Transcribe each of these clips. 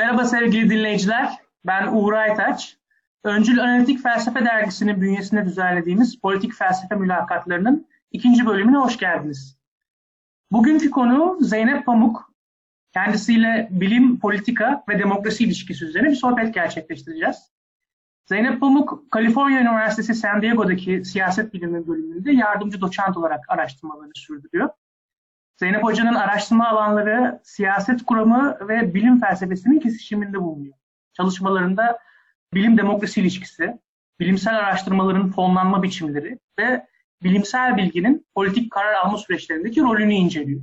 Merhaba sevgili dinleyiciler. Ben Uğur Aytaç. Öncül Analitik Felsefe Dergisi'nin bünyesinde düzenlediğimiz politik felsefe mülakatlarının ikinci bölümüne hoş geldiniz. Bugünkü konu Zeynep Pamuk. Kendisiyle bilim, politika ve demokrasi ilişkisi üzerine bir sohbet gerçekleştireceğiz. Zeynep Pamuk, Kaliforniya Üniversitesi San Diego'daki siyaset bilimi bölümünde yardımcı doçent olarak araştırmalarını sürdürüyor. Zeynep Hoca'nın araştırma alanları siyaset kuramı ve bilim felsefesinin kesişiminde bulunuyor. Çalışmalarında bilim demokrasi ilişkisi, bilimsel araştırmaların fonlanma biçimleri ve bilimsel bilginin politik karar alma süreçlerindeki rolünü inceliyor.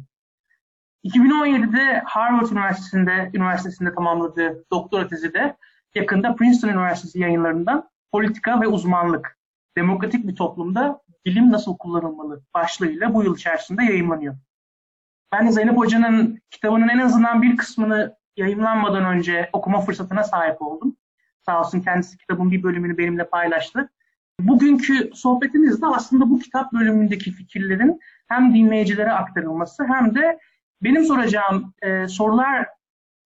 2017'de Harvard Üniversitesi'nde üniversitesinde tamamladığı doktora tezi de yakında Princeton Üniversitesi yayınlarından politika ve uzmanlık, demokratik bir toplumda bilim nasıl kullanılmalı başlığıyla bu yıl içerisinde yayınlanıyor. Ben de Zeynep Hoca'nın kitabının en azından bir kısmını yayınlanmadan önce okuma fırsatına sahip oldum. Sağ olsun kendisi kitabın bir bölümünü benimle paylaştı. Bugünkü sohbetimizde aslında bu kitap bölümündeki fikirlerin hem dinleyicilere aktarılması hem de benim soracağım e, sorular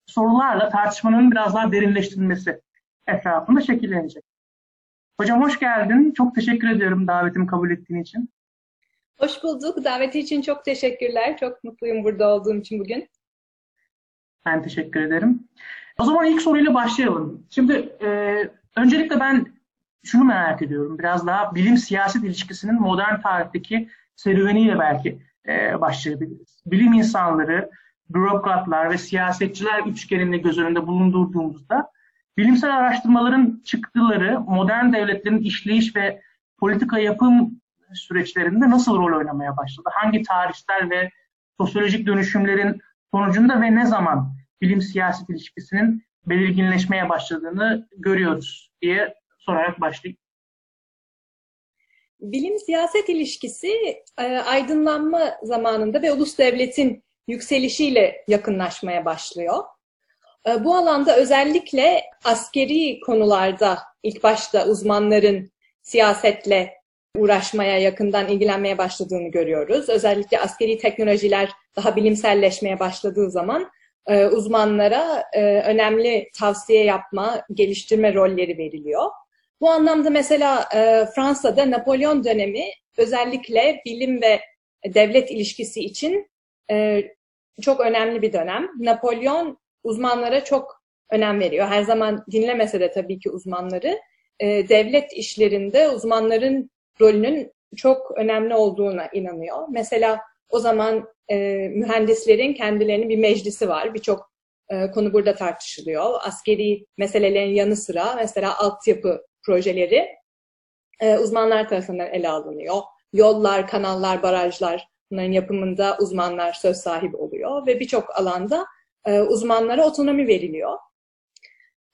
sorularla tartışmanın biraz daha derinleştirilmesi etrafında şekillenecek. Hocam hoş geldin. Çok teşekkür ediyorum davetimi kabul ettiğin için. Hoş bulduk. Daveti için çok teşekkürler. Çok mutluyum burada olduğum için bugün. Ben teşekkür ederim. O zaman ilk soruyla başlayalım. Şimdi e, öncelikle ben şunu merak ediyorum. Biraz daha bilim-siyaset ilişkisinin modern tarihteki serüveniyle belki e, başlayabiliriz. Bilim insanları, bürokratlar ve siyasetçiler üçgenini göz önünde bulundurduğumuzda bilimsel araştırmaların çıktıları modern devletlerin işleyiş ve politika yapım süreçlerinde nasıl rol oynamaya başladı? Hangi tarihsel ve sosyolojik dönüşümlerin sonucunda ve ne zaman bilim-siyaset ilişkisinin belirginleşmeye başladığını görüyoruz diye sorarak başlayayım. Bilim-siyaset ilişkisi e, aydınlanma zamanında ve ulus devletin yükselişiyle yakınlaşmaya başlıyor. E, bu alanda özellikle askeri konularda ilk başta uzmanların siyasetle uğraşmaya, yakından ilgilenmeye başladığını görüyoruz. Özellikle askeri teknolojiler daha bilimselleşmeye başladığı zaman e, uzmanlara e, önemli tavsiye yapma, geliştirme rolleri veriliyor. Bu anlamda mesela e, Fransa'da Napolyon dönemi özellikle bilim ve devlet ilişkisi için e, çok önemli bir dönem. Napolyon uzmanlara çok önem veriyor. Her zaman dinlemese de tabii ki uzmanları. E, devlet işlerinde uzmanların rolünün çok önemli olduğuna inanıyor. Mesela o zaman e, mühendislerin kendilerinin bir meclisi var. Birçok e, konu burada tartışılıyor. Askeri meselelerin yanı sıra mesela altyapı projeleri e, uzmanlar tarafından ele alınıyor. Yollar, kanallar, barajlar bunların yapımında uzmanlar söz sahibi oluyor ve birçok alanda e, uzmanlara otonomi veriliyor.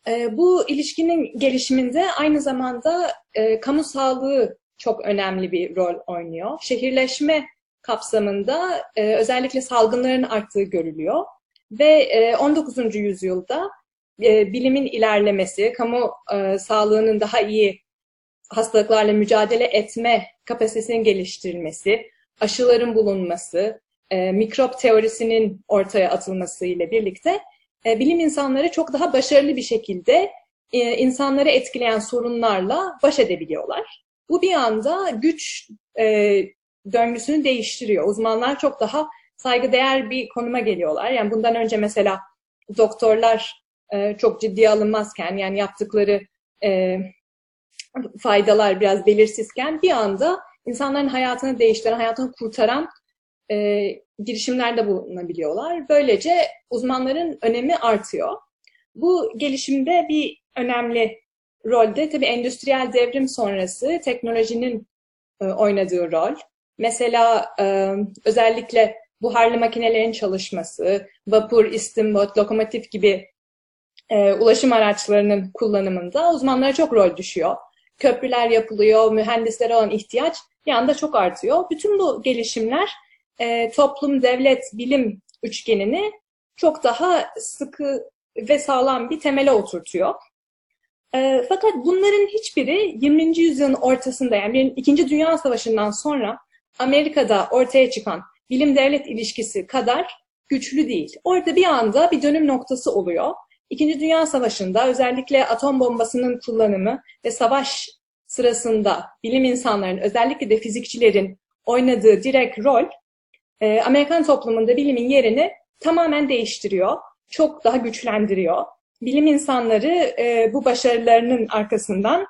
E, bu ilişkinin gelişiminde aynı zamanda e, kamu sağlığı çok önemli bir rol oynuyor. Şehirleşme kapsamında e, özellikle salgınların arttığı görülüyor. Ve e, 19. yüzyılda e, bilimin ilerlemesi, kamu e, sağlığının daha iyi hastalıklarla mücadele etme kapasitesinin geliştirilmesi, aşıların bulunması, e, mikrop teorisinin ortaya atılması ile birlikte e, bilim insanları çok daha başarılı bir şekilde e, insanları etkileyen sorunlarla baş edebiliyorlar. Bu bir anda güç e, döngüsünü değiştiriyor. Uzmanlar çok daha saygıdeğer bir konuma geliyorlar. Yani bundan önce mesela doktorlar e, çok ciddiye alınmazken yani yaptıkları e, faydalar biraz belirsizken bir anda insanların hayatını değiştiren, hayatını kurtaran e, girişimlerde bulunabiliyorlar. Böylece uzmanların önemi artıyor. Bu gelişimde bir önemli rolde tabii endüstriyel devrim sonrası teknolojinin e, oynadığı rol. Mesela e, özellikle buharlı makinelerin çalışması, vapur, istimbat, lokomotif gibi e, ulaşım araçlarının kullanımında uzmanlara çok rol düşüyor. Köprüler yapılıyor, mühendislere olan ihtiyaç bir anda çok artıyor. Bütün bu gelişimler toplum, devlet, bilim üçgenini çok daha sıkı ve sağlam bir temele oturtuyor. E, fakat bunların hiçbiri 20. yüzyılın ortasında yani İkinci Dünya Savaşı'ndan sonra Amerika'da ortaya çıkan bilim devlet ilişkisi kadar güçlü değil. Orada bir anda bir dönüm noktası oluyor İkinci Dünya Savaşı'nda özellikle atom bombasının kullanımı ve savaş sırasında bilim insanlarının özellikle de fizikçilerin oynadığı direkt rol e, Amerikan toplumunda bilimin yerini tamamen değiştiriyor. Çok daha güçlendiriyor. Bilim insanları e, bu başarılarının arkasından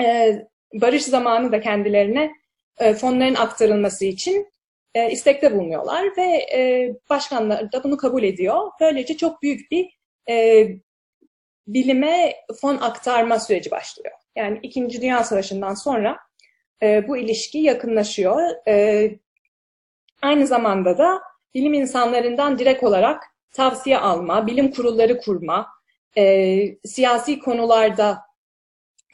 e, barış zamanı da kendilerine e, fonların aktarılması için e, istekte bulunuyorlar ve e, başkanlar da bunu kabul ediyor. Böylece çok büyük bir e, bilime fon aktarma süreci başlıyor. Yani İkinci Dünya Savaşı'ndan sonra e, bu ilişki yakınlaşıyor. E, aynı zamanda da bilim insanlarından direkt olarak tavsiye alma, bilim kurulları kurma, e, siyasi konularda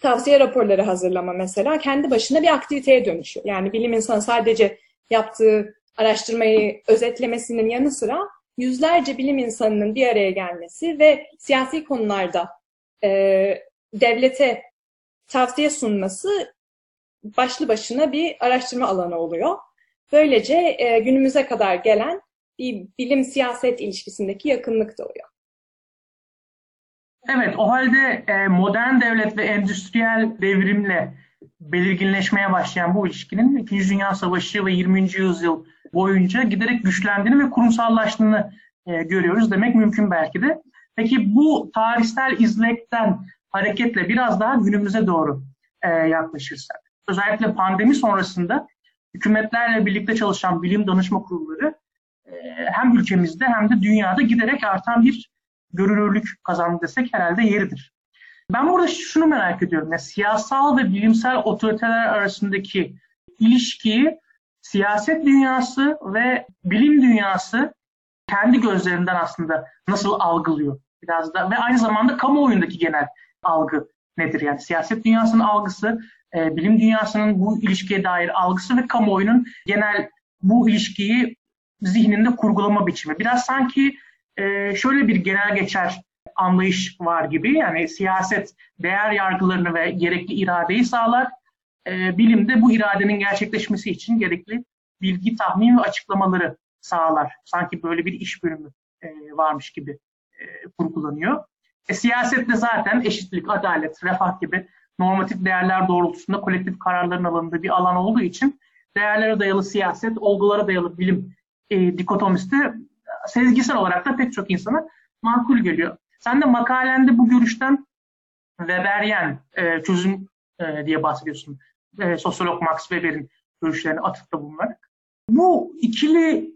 tavsiye raporları hazırlama mesela kendi başına bir aktiviteye dönüşüyor. Yani bilim insanı sadece yaptığı araştırmayı özetlemesinin yanı sıra yüzlerce bilim insanının bir araya gelmesi ve siyasi konularda e, devlete tavsiye sunması başlı başına bir araştırma alanı oluyor. Böylece e, günümüze kadar gelen bir bilim-siyaset ilişkisindeki yakınlık doğuyor. Evet, o halde e, modern devlet ve endüstriyel devrimle belirginleşmeye başlayan bu ilişkinin İkinci Dünya Savaşı ve 20. yüzyıl boyunca giderek güçlendiğini ve kurumsallaştığını e, görüyoruz demek mümkün belki de. Peki bu tarihsel izlekten hareketle biraz daha günümüze doğru e, yaklaşırsak, özellikle pandemi sonrasında hükümetlerle birlikte çalışan bilim danışma kurulları hem ülkemizde hem de dünyada giderek artan bir görünürlük kazandı desek herhalde yeridir. Ben burada şunu merak ediyorum. Ya, siyasal ve bilimsel otoriteler arasındaki ilişkiyi siyaset dünyası ve bilim dünyası kendi gözlerinden aslında nasıl algılıyor biraz da ve aynı zamanda kamuoyundaki genel algı nedir? Yani siyaset dünyasının algısı, e, bilim dünyasının bu ilişkiye dair algısı ve kamuoyunun genel bu ilişkiyi zihninde kurgulama biçimi. Biraz sanki e, şöyle bir genel geçer anlayış var gibi. Yani siyaset değer yargılarını ve gerekli iradeyi sağlar. E, bilim de bu iradenin gerçekleşmesi için gerekli bilgi, tahmin ve açıklamaları sağlar. Sanki böyle bir iş bölümü e, varmış gibi e, kurgulanıyor. E, siyaset de zaten eşitlik, adalet, refah gibi normatif değerler doğrultusunda kolektif kararların alındığı bir alan olduğu için değerlere dayalı siyaset, olgulara dayalı bilim e, dikotomisi de sezgisel olarak da pek çok insana makul geliyor. Sen de makalende bu görüşten Weberyen e, çözüm e, diye bahsediyorsun. E, sosyolog Max Weber'in görüşlerine atıfta bulunarak. Bu ikili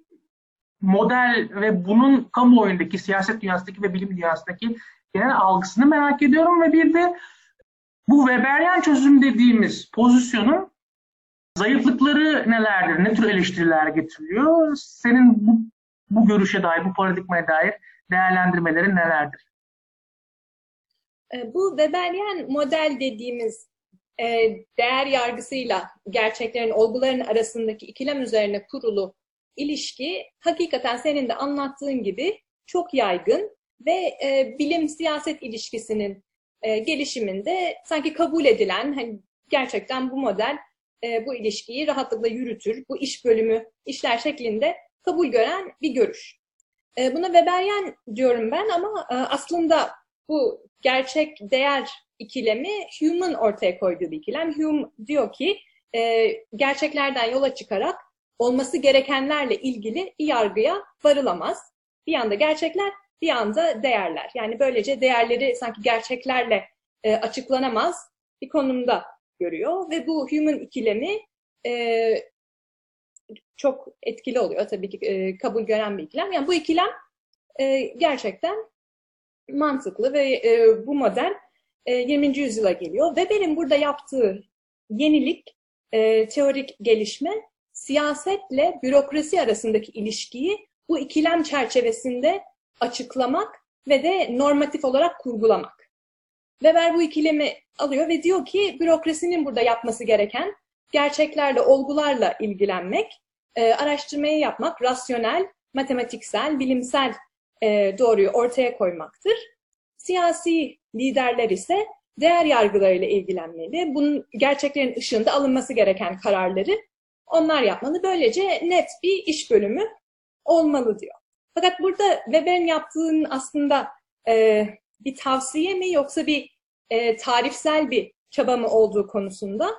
model ve bunun kamuoyundaki, siyaset dünyasındaki ve bilim dünyasındaki genel algısını merak ediyorum ve bir de bu Weberyen çözüm dediğimiz pozisyonun zayıflıkları nelerdir? Ne tür eleştiriler getiriyor? Senin bu, bu görüşe dair, bu paradigmaya dair değerlendirmelerin nelerdir? E, bu Weberyen model dediğimiz e, değer yargısıyla gerçeklerin, olguların arasındaki ikilem üzerine kurulu ilişki hakikaten senin de anlattığın gibi çok yaygın ve e, bilim-siyaset ilişkisinin gelişiminde sanki kabul edilen, hani gerçekten bu model bu ilişkiyi rahatlıkla yürütür, bu iş bölümü işler şeklinde kabul gören bir görüş. buna Weberyen diyorum ben ama aslında bu gerçek değer ikilemi Hume'un ortaya koyduğu bir ikilem. Hume diyor ki e, gerçeklerden yola çıkarak olması gerekenlerle ilgili bir yargıya varılamaz. Bir yanda gerçekler, bir yanda değerler. Yani böylece değerleri sanki gerçeklerle e, açıklanamaz bir konumda görüyor ve bu Hume'un ikilemi e, çok etkili oluyor tabii ki e, kabul gören bir ikilem. Yani bu ikilem e, gerçekten mantıklı ve e, bu model e, 20. yüzyıla geliyor. Weber'in burada yaptığı yenilik, e, teorik gelişme siyasetle bürokrasi arasındaki ilişkiyi bu ikilem çerçevesinde açıklamak ve de normatif olarak kurgulamak. Weber bu ikilemi alıyor ve diyor ki bürokrasinin burada yapması gereken gerçeklerle, olgularla ilgilenmek, e, araştırmayı yapmak, rasyonel, matematiksel, bilimsel e, doğruyu ortaya koymaktır. Siyasi liderler ise değer yargılarıyla ilgilenmeli. Bunun gerçeklerin ışığında alınması gereken kararları onlar yapmalı. Böylece net bir iş bölümü olmalı diyor. Fakat burada Weber'in yaptığının aslında e, bir tavsiye mi yoksa bir e, tarifsel bir çaba mı olduğu konusunda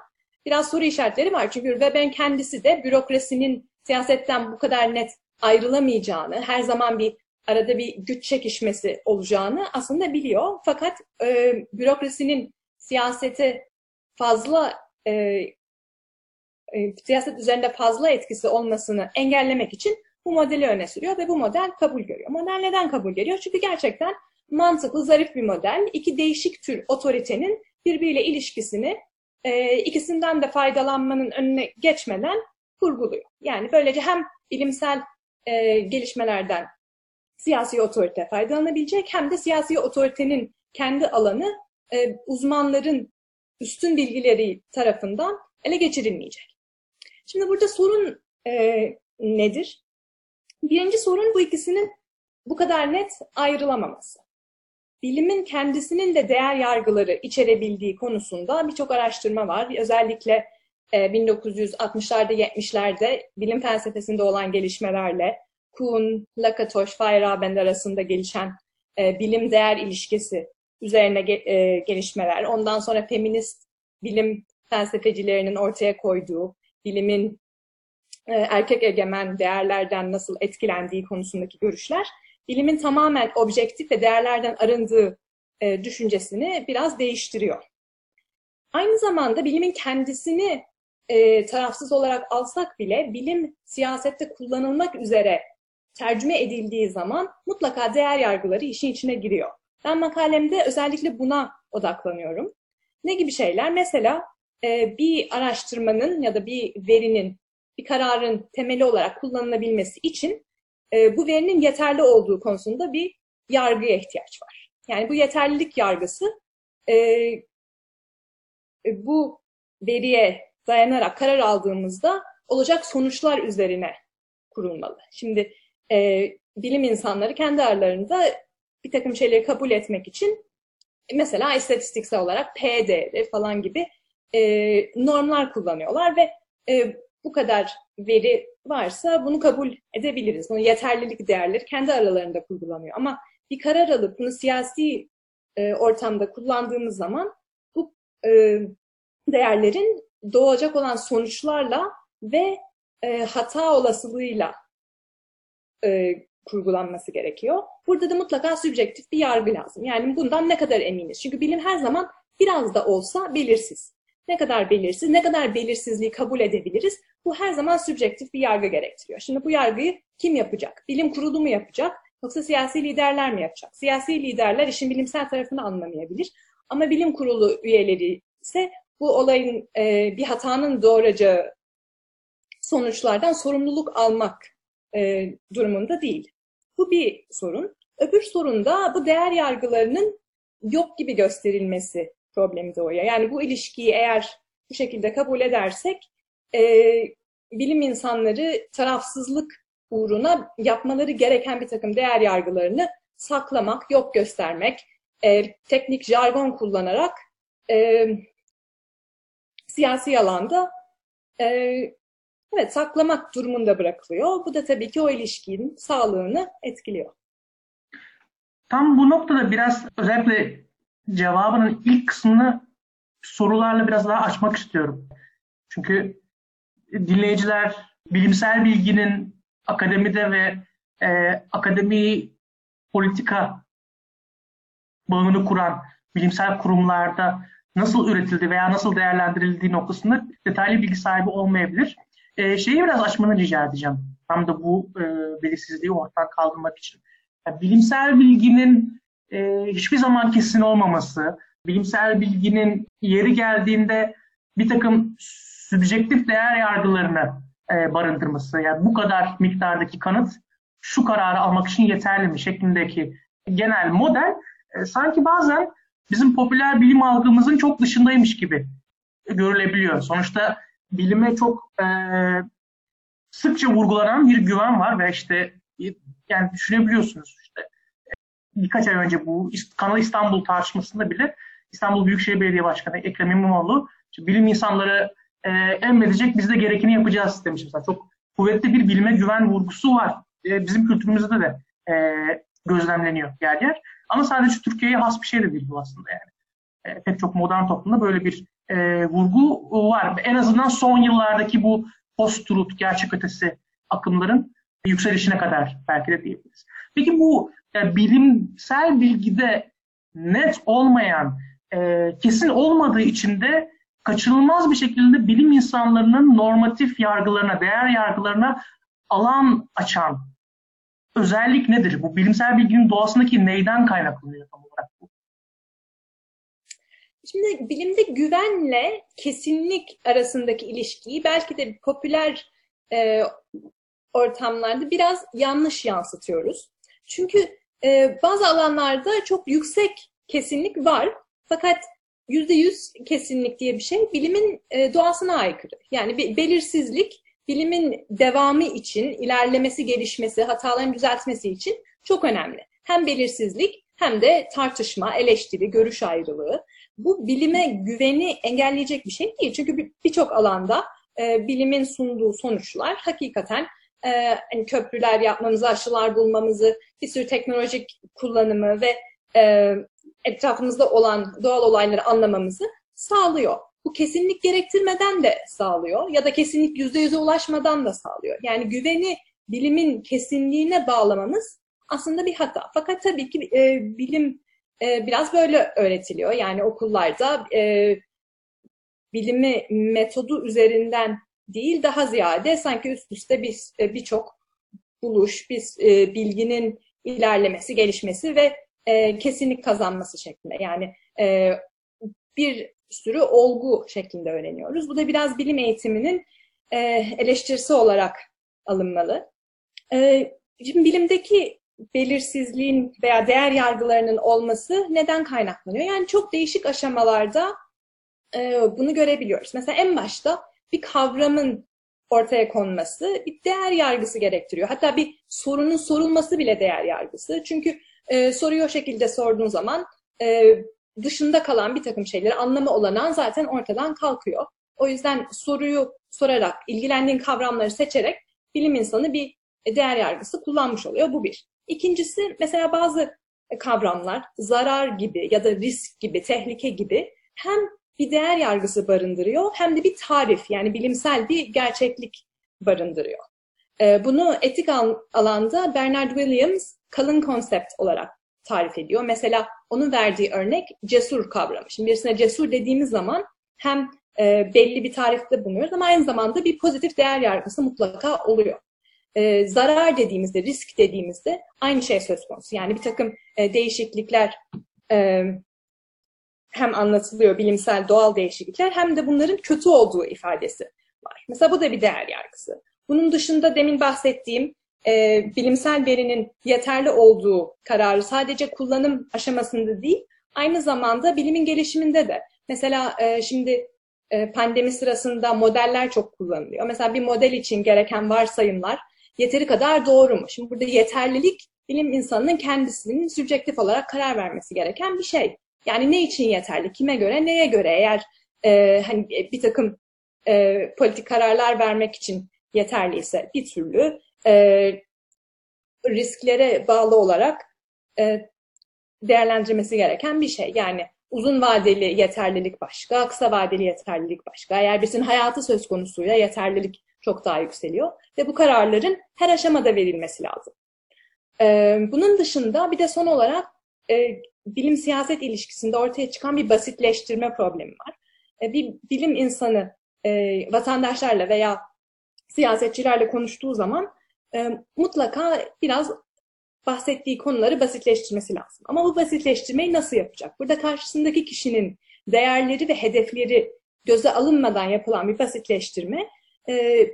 biraz soru işaretleri var. Çünkü Weber kendisi de bürokrasinin siyasetten bu kadar net ayrılamayacağını, her zaman bir arada bir güç çekişmesi olacağını aslında biliyor. Fakat e, bürokrasinin siyasete fazla e, e, siyaset üzerinde fazla etkisi olmasını engellemek için bu modeli öne sürüyor ve bu model kabul görüyor. Model neden kabul görüyor? Çünkü gerçekten mantıklı, zarif bir model. İki değişik tür otoritenin birbiriyle ilişkisini e, ikisinden de faydalanmanın önüne geçmeden kurguluyor. Yani böylece hem bilimsel e, gelişmelerden siyasi otorite faydalanabilecek hem de siyasi otoritenin kendi alanı e, uzmanların üstün bilgileri tarafından ele geçirilmeyecek. Şimdi burada sorun e, nedir? Birinci sorun bu ikisinin bu kadar net ayrılamaması. Bilimin kendisinin de değer yargıları içerebildiği konusunda birçok araştırma var. Özellikle 1960'larda, 70'lerde bilim felsefesinde olan gelişmelerle Kuhn, Lakatosh, Feyerabend arasında gelişen e, bilim değer ilişkisi üzerine e, gelişmeler. Ondan sonra feminist bilim felsefecilerinin ortaya koyduğu bilimin e, erkek egemen değerlerden nasıl etkilendiği konusundaki görüşler bilimin tamamen objektif ve değerlerden arındığı e, düşüncesini biraz değiştiriyor. Aynı zamanda bilimin kendisini e, tarafsız olarak alsak bile bilim siyasette kullanılmak üzere tercüme edildiği zaman mutlaka değer yargıları işin içine giriyor. Ben makalemde özellikle buna odaklanıyorum. Ne gibi şeyler? Mesela e, bir araştırmanın ya da bir verinin, bir kararın temeli olarak kullanılabilmesi için e, bu verinin yeterli olduğu konusunda bir yargıya ihtiyaç var. Yani bu yeterlilik yargısı e, e bu veriye dayanarak karar aldığımızda olacak sonuçlar üzerine kurulmalı. Şimdi e, bilim insanları kendi aralarında bir takım şeyleri kabul etmek için mesela istatistiksel olarak P değeri falan gibi e, normlar kullanıyorlar ve e, bu kadar veri varsa bunu kabul edebiliriz. Bunun yeterlilik değerleri kendi aralarında kurgulanıyor. Ama bir karar alıp bunu siyasi e, ortamda kullandığımız zaman bu e, değerlerin doğacak olan sonuçlarla ve e, hata olasılığıyla e, kurgulanması gerekiyor. Burada da mutlaka sübjektif bir yargı lazım. Yani bundan ne kadar eminiz? Çünkü bilim her zaman biraz da olsa belirsiz. Ne kadar belirsiz, ne kadar belirsizliği kabul edebiliriz? Bu her zaman sübjektif bir yargı gerektiriyor. Şimdi bu yargıyı kim yapacak? Bilim kurulu mu yapacak? Yoksa siyasi liderler mi yapacak? Siyasi liderler işin bilimsel tarafını anlamayabilir. Ama bilim kurulu üyeleri ise bu olayın e, bir hatanın doğuracağı sonuçlardan sorumluluk almak e, durumunda değil. Bu bir sorun. Öbür sorun da bu değer yargılarının yok gibi gösterilmesi problemi doğuyor. Yani bu ilişkiyi eğer bu şekilde kabul edersek e, bilim insanları tarafsızlık uğruna yapmaları gereken bir takım değer yargılarını saklamak, yok göstermek, e, teknik jargon kullanarak e, siyasi alanda e, evet saklamak durumunda bırakılıyor. Bu da tabii ki o ilişkinin sağlığını etkiliyor. Tam bu noktada biraz özellikle cevabının ilk kısmını sorularla biraz daha açmak istiyorum. Çünkü dinleyiciler bilimsel bilginin akademide ve e, akademi politika bağını kuran bilimsel kurumlarda nasıl üretildi veya nasıl değerlendirildiği noktasında detaylı bilgi sahibi olmayabilir. E, şeyi biraz açmanı rica edeceğim. Tam da bu e, belirsizliği ortadan kaldırmak için. Yani bilimsel bilginin e, hiçbir zaman kesin olmaması, bilimsel bilginin yeri geldiğinde bir takım sübjektif değer yargılarını e, barındırması, yani bu kadar miktardaki kanıt şu kararı almak için yeterli mi şeklindeki genel model e, sanki bazen bizim popüler bilim algımızın çok dışındaymış gibi görülebiliyor. Sonuçta bilime çok e, sıkça vurgulanan bir güven var ve işte yani düşünebiliyorsunuz işte birkaç ay önce bu Kanal İstanbul tartışmasında bile İstanbul Büyükşehir Belediye Başkanı Ekrem İmamoğlu bilim insanları e, emredecek biz de gerekeni yapacağız demiş mesela. Çok kuvvetli bir bilime güven vurgusu var. E, bizim kültürümüzde de e, gözlemleniyor yer yer. Ama sadece Türkiye'ye has bir şey de değil bu aslında yani. E, pek çok modern toplumda böyle bir e, vurgu var. En azından son yıllardaki bu post-truth, gerçek ötesi akımların yükselişine kadar belki de diyebiliriz. Peki bu yani bilimsel bilgide net olmayan, e, kesin olmadığı için de kaçınılmaz bir şekilde bilim insanlarının normatif yargılarına, değer yargılarına alan açan özellik nedir? Bu bilimsel bilginin doğasındaki neyden kaynaklanıyor tam olarak bu? Şimdi bilimde güvenle kesinlik arasındaki ilişkiyi belki de popüler e, ortamlarda biraz yanlış yansıtıyoruz. Çünkü e, bazı alanlarda çok yüksek kesinlik var fakat yüzde yüz kesinlik diye bir şey bilimin e, doğasına aykırı. Yani bir belirsizlik bilimin devamı için, ilerlemesi, gelişmesi, hataların düzeltmesi için çok önemli. Hem belirsizlik hem de tartışma, eleştiri, görüş ayrılığı. Bu bilime güveni engelleyecek bir şey değil. Çünkü birçok alanda e, bilimin sunduğu sonuçlar hakikaten e, hani köprüler yapmamızı, aşılar bulmamızı, bir sürü teknolojik kullanımı ve e, etrafımızda olan doğal olayları anlamamızı sağlıyor. Bu kesinlik gerektirmeden de sağlıyor ya da kesinlik yüzde yüze ulaşmadan da sağlıyor. Yani güveni bilimin kesinliğine bağlamamız aslında bir hata. Fakat tabii ki e, bilim e, biraz böyle öğretiliyor. Yani okullarda e, bilimi metodu üzerinden değil daha ziyade sanki üst üste bir e, birçok buluş, bir e, bilginin ilerlemesi, gelişmesi ve e, kesinlik kazanması şeklinde. Yani e, bir sürü olgu şeklinde öğreniyoruz. Bu da biraz bilim eğitiminin e, eleştirisi olarak alınmalı. E, şimdi bilimdeki belirsizliğin veya değer yargılarının olması neden kaynaklanıyor? Yani çok değişik aşamalarda e, bunu görebiliyoruz. Mesela en başta bir kavramın ortaya konması bir değer yargısı gerektiriyor. Hatta bir sorunun sorulması bile değer yargısı. Çünkü e, soruyu o şekilde sorduğun zaman e, dışında kalan bir takım şeyleri anlamı olanan zaten ortadan kalkıyor. O yüzden soruyu sorarak, ilgilendiğin kavramları seçerek bilim insanı bir değer yargısı kullanmış oluyor. Bu bir. İkincisi mesela bazı kavramlar zarar gibi ya da risk gibi, tehlike gibi hem bir değer yargısı barındırıyor hem de bir tarif yani bilimsel bir gerçeklik barındırıyor. Ee, bunu etik alanda Bernard Williams kalın konsept olarak tarif ediyor. Mesela onun verdiği örnek cesur kavramı. Şimdi birisine cesur dediğimiz zaman hem e, belli bir tarifte bulunuyoruz ama aynı zamanda bir pozitif değer yargısı mutlaka oluyor. E, zarar dediğimizde, risk dediğimizde aynı şey söz konusu. Yani bir takım e, değişiklikler hem anlatılıyor bilimsel doğal değişiklikler hem de bunların kötü olduğu ifadesi var. Mesela bu da bir değer yargısı. Bunun dışında demin bahsettiğim e, bilimsel verinin yeterli olduğu kararı sadece kullanım aşamasında değil, aynı zamanda bilimin gelişiminde de. Mesela e, şimdi e, pandemi sırasında modeller çok kullanılıyor. Mesela bir model için gereken varsayımlar yeteri kadar doğru mu? Şimdi burada yeterlilik bilim insanının kendisinin sübjektif olarak karar vermesi gereken bir şey. Yani ne için yeterli, kime göre, neye göre eğer e, hani bir takım e, politik kararlar vermek için yeterliyse bir türlü e, risklere bağlı olarak e, değerlendirmesi gereken bir şey. Yani uzun vadeli yeterlilik başka, kısa vadeli yeterlilik başka. Eğer birisinin hayatı söz konusuyla yeterlilik çok daha yükseliyor. Ve bu kararların her aşamada verilmesi lazım. Ee, bunun dışında bir de son olarak e, bilim-siyaset ilişkisinde ortaya çıkan bir basitleştirme problemi var. E, bir bilim insanı e, vatandaşlarla veya siyasetçilerle konuştuğu zaman e, mutlaka biraz bahsettiği konuları basitleştirmesi lazım. Ama bu basitleştirmeyi nasıl yapacak? Burada karşısındaki kişinin değerleri ve hedefleri göze alınmadan yapılan bir basitleştirme e,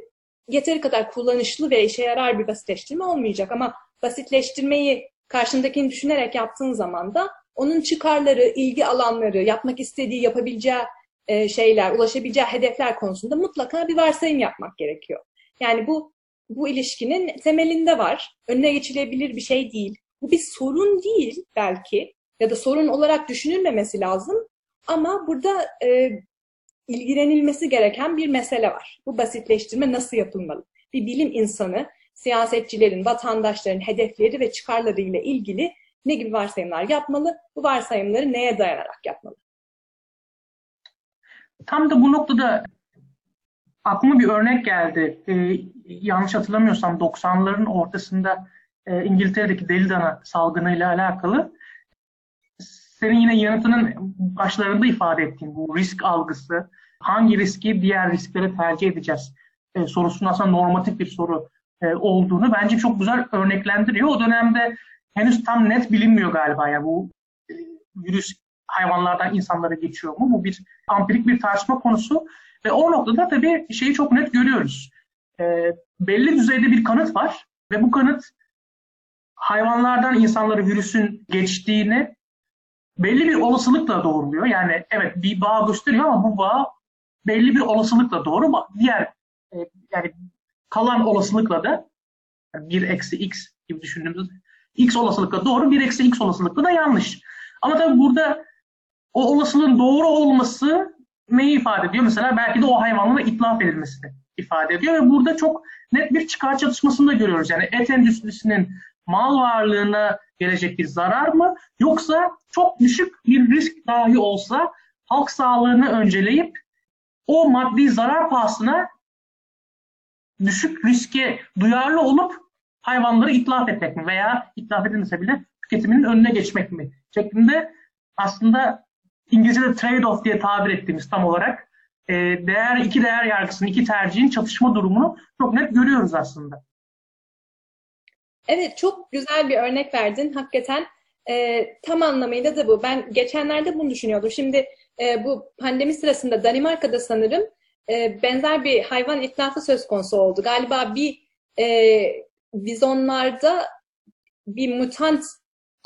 yeteri kadar kullanışlı ve işe yarar bir basitleştirme olmayacak. Ama basitleştirmeyi karşındakini düşünerek yaptığın zaman da onun çıkarları, ilgi alanları, yapmak istediği, yapabileceği e, şeyler, ulaşabileceği hedefler konusunda mutlaka bir varsayım yapmak gerekiyor. Yani bu bu ilişkinin temelinde var. Önüne geçilebilir bir şey değil. Bu bir sorun değil belki ya da sorun olarak düşünülmemesi lazım. Ama burada e, ilgilenilmesi gereken bir mesele var. Bu basitleştirme nasıl yapılmalı? Bir bilim insanı siyasetçilerin, vatandaşların hedefleri ve çıkarları ile ilgili ne gibi varsayımlar yapmalı? Bu varsayımları neye dayanarak yapmalı? Tam da bu noktada aklıma bir örnek geldi. Ee, yanlış hatırlamıyorsam 90'ların ortasında e, İngiltere'deki deli dana salgınıyla alakalı senin yine yanıtının başlarında ifade ettiğin bu risk algısı, hangi riski diğer risklere tercih edeceğiz e, sorusunun aslında normatif bir soru e, olduğunu bence çok güzel örneklendiriyor. O dönemde henüz tam net bilinmiyor galiba ya bu virüs hayvanlardan insanlara geçiyor mu? Bu bir ampirik bir tartışma konusu ve o noktada tabii şeyi çok net görüyoruz. E, belli düzeyde bir kanıt var ve bu kanıt hayvanlardan insanlara virüsün geçtiğini belli bir olasılıkla doğruluyor. Yani evet bir bağ gösteriyor ama bu bağ belli bir olasılıkla doğru. Diğer e, yani kalan olasılıkla da yani 1 eksi x gibi düşündüğümüz x olasılıkla doğru, 1 eksi x olasılıkla da yanlış. Ama tabii burada o olasılığın doğru olması neyi ifade ediyor? Mesela belki de o hayvanlara itlaf edilmesini ifade ediyor ve burada çok net bir çıkar çatışmasını da görüyoruz. Yani et endüstrisinin mal varlığına gelecek bir zarar mı yoksa çok düşük bir risk dahi olsa halk sağlığını önceleyip o maddi zarar pahasına düşük riske duyarlı olup hayvanları itlaf etmek mi veya itlaf edilmese bile tüketiminin önüne geçmek mi şeklinde aslında İngilizce'de trade-off diye tabir ettiğimiz tam olarak e, değer iki değer yargısının iki tercihin çatışma durumunu çok net görüyoruz aslında. Evet çok güzel bir örnek verdin. Hakikaten e, tam anlamıyla da bu. Ben geçenlerde bunu düşünüyordum. Şimdi e, bu pandemi sırasında Danimarka'da sanırım e, benzer bir hayvan itlafı söz konusu oldu. Galiba bir e, bizonlarda bir mutant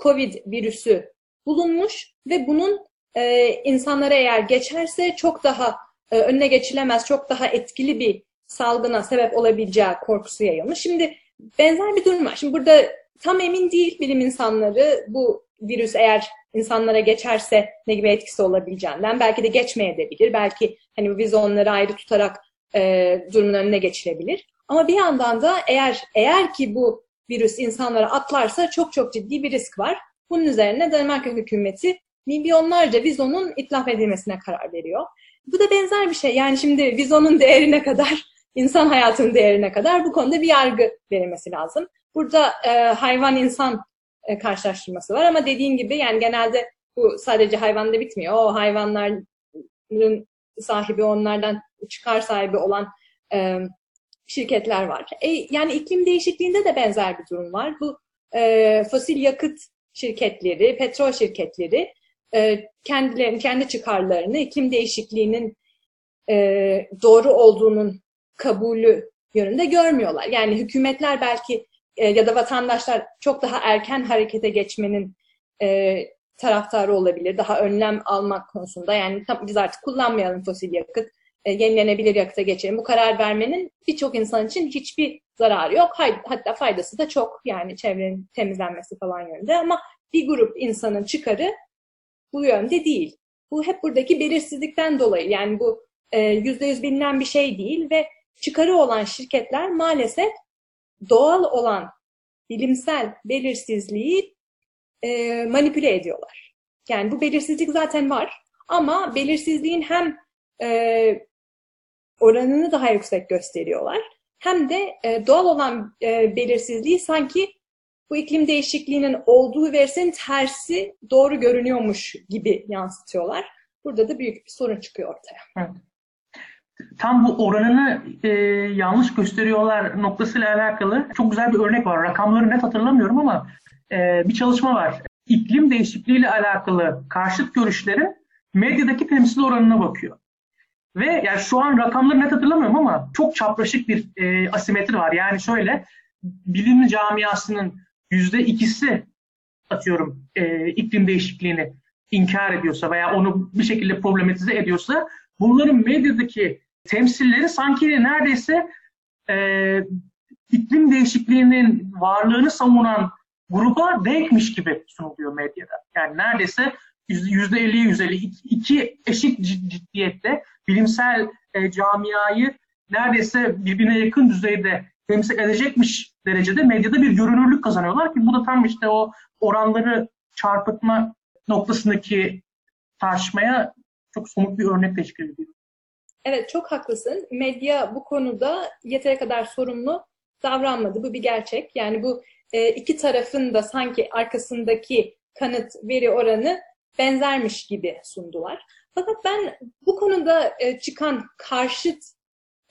COVID virüsü bulunmuş ve bunun e, insanlara eğer geçerse çok daha e, önüne geçilemez, çok daha etkili bir salgına sebep olabileceği korkusu yayılmış. Şimdi benzer bir durum var. Şimdi burada tam emin değil bilim insanları bu virüs eğer insanlara geçerse ne gibi etkisi olabileceğinden. Belki de geçmeyebilir. Belki hani vizonları ayrı tutarak e, durumun önüne geçirebilir. Ama bir yandan da eğer eğer ki bu virüs insanlara atlarsa çok çok ciddi bir risk var. Bunun üzerine Danimarka hükümeti milyonlarca vizonun itlaf edilmesine karar veriyor. Bu da benzer bir şey. Yani şimdi vizonun değerine kadar, insan hayatının değerine kadar bu konuda bir yargı verilmesi lazım. Burada e, hayvan-insan e, karşılaştırması var ama dediğin gibi yani genelde bu sadece hayvanda bitmiyor. O hayvanların sahibi, onlardan çıkar sahibi olan e, şirketler var. E, yani iklim değişikliğinde de benzer bir durum var. Bu e, fosil yakıt şirketleri, petrol şirketleri e, kendilerini, kendi çıkarlarını iklim değişikliğinin e, doğru olduğunun kabulü yönünde görmüyorlar. Yani hükümetler belki e, ya da vatandaşlar çok daha erken harekete geçmenin e, taraftarı olabilir. Daha önlem almak konusunda. Yani tam, biz artık kullanmayalım fosil yakıt, e, yenilenebilir yakıta geçelim. Bu karar vermenin birçok insan için hiçbir zararı yok. Hatta faydası da çok. Yani çevrenin temizlenmesi falan yönünde. Ama bir grup insanın çıkarı bu yönde değil. Bu hep buradaki belirsizlikten dolayı. Yani bu e, yüzde yüz bilinen bir şey değil ve çıkarı olan şirketler maalesef doğal olan bilimsel belirsizliği e, manipüle ediyorlar. Yani bu belirsizlik zaten var ama belirsizliğin hem e, oranını daha yüksek gösteriyorlar hem de e, doğal olan e, belirsizliği sanki bu iklim değişikliğinin olduğu versin tersi doğru görünüyormuş gibi yansıtıyorlar. Burada da büyük bir sorun çıkıyor ortaya. Tam bu oranını e, yanlış gösteriyorlar noktasıyla alakalı çok güzel bir örnek var. Rakamları net hatırlamıyorum ama e, bir çalışma var. İklim değişikliğiyle alakalı karşıt görüşlerin medyadaki temsil oranına bakıyor. Ve yani şu an rakamları net hatırlamıyorum ama çok çapraşık bir e, asimetri var. Yani şöyle bilim camiasının yüzde ikisi atıyorum e, iklim değişikliğini inkar ediyorsa veya onu bir şekilde problematize ediyorsa bunların medyadaki temsilleri sanki neredeyse e, iklim değişikliğinin varlığını savunan gruba denkmiş gibi sunuluyor medyada. Yani neredeyse yüzde elli yüzde elli iki eşit ciddiyette bilimsel e, camiayı neredeyse birbirine yakın düzeyde temsil edecekmiş derecede medyada bir görünürlük kazanıyorlar ki bu da tam işte o oranları çarpıtma noktasındaki tartışmaya çok somut bir örnek teşkil ediyor. Evet çok haklısın. Medya bu konuda yeteri kadar sorumlu davranmadı. Bu bir gerçek. Yani bu e, iki tarafın da sanki arkasındaki kanıt veri oranı benzermiş gibi sundular. Fakat ben bu konuda e, çıkan karşıt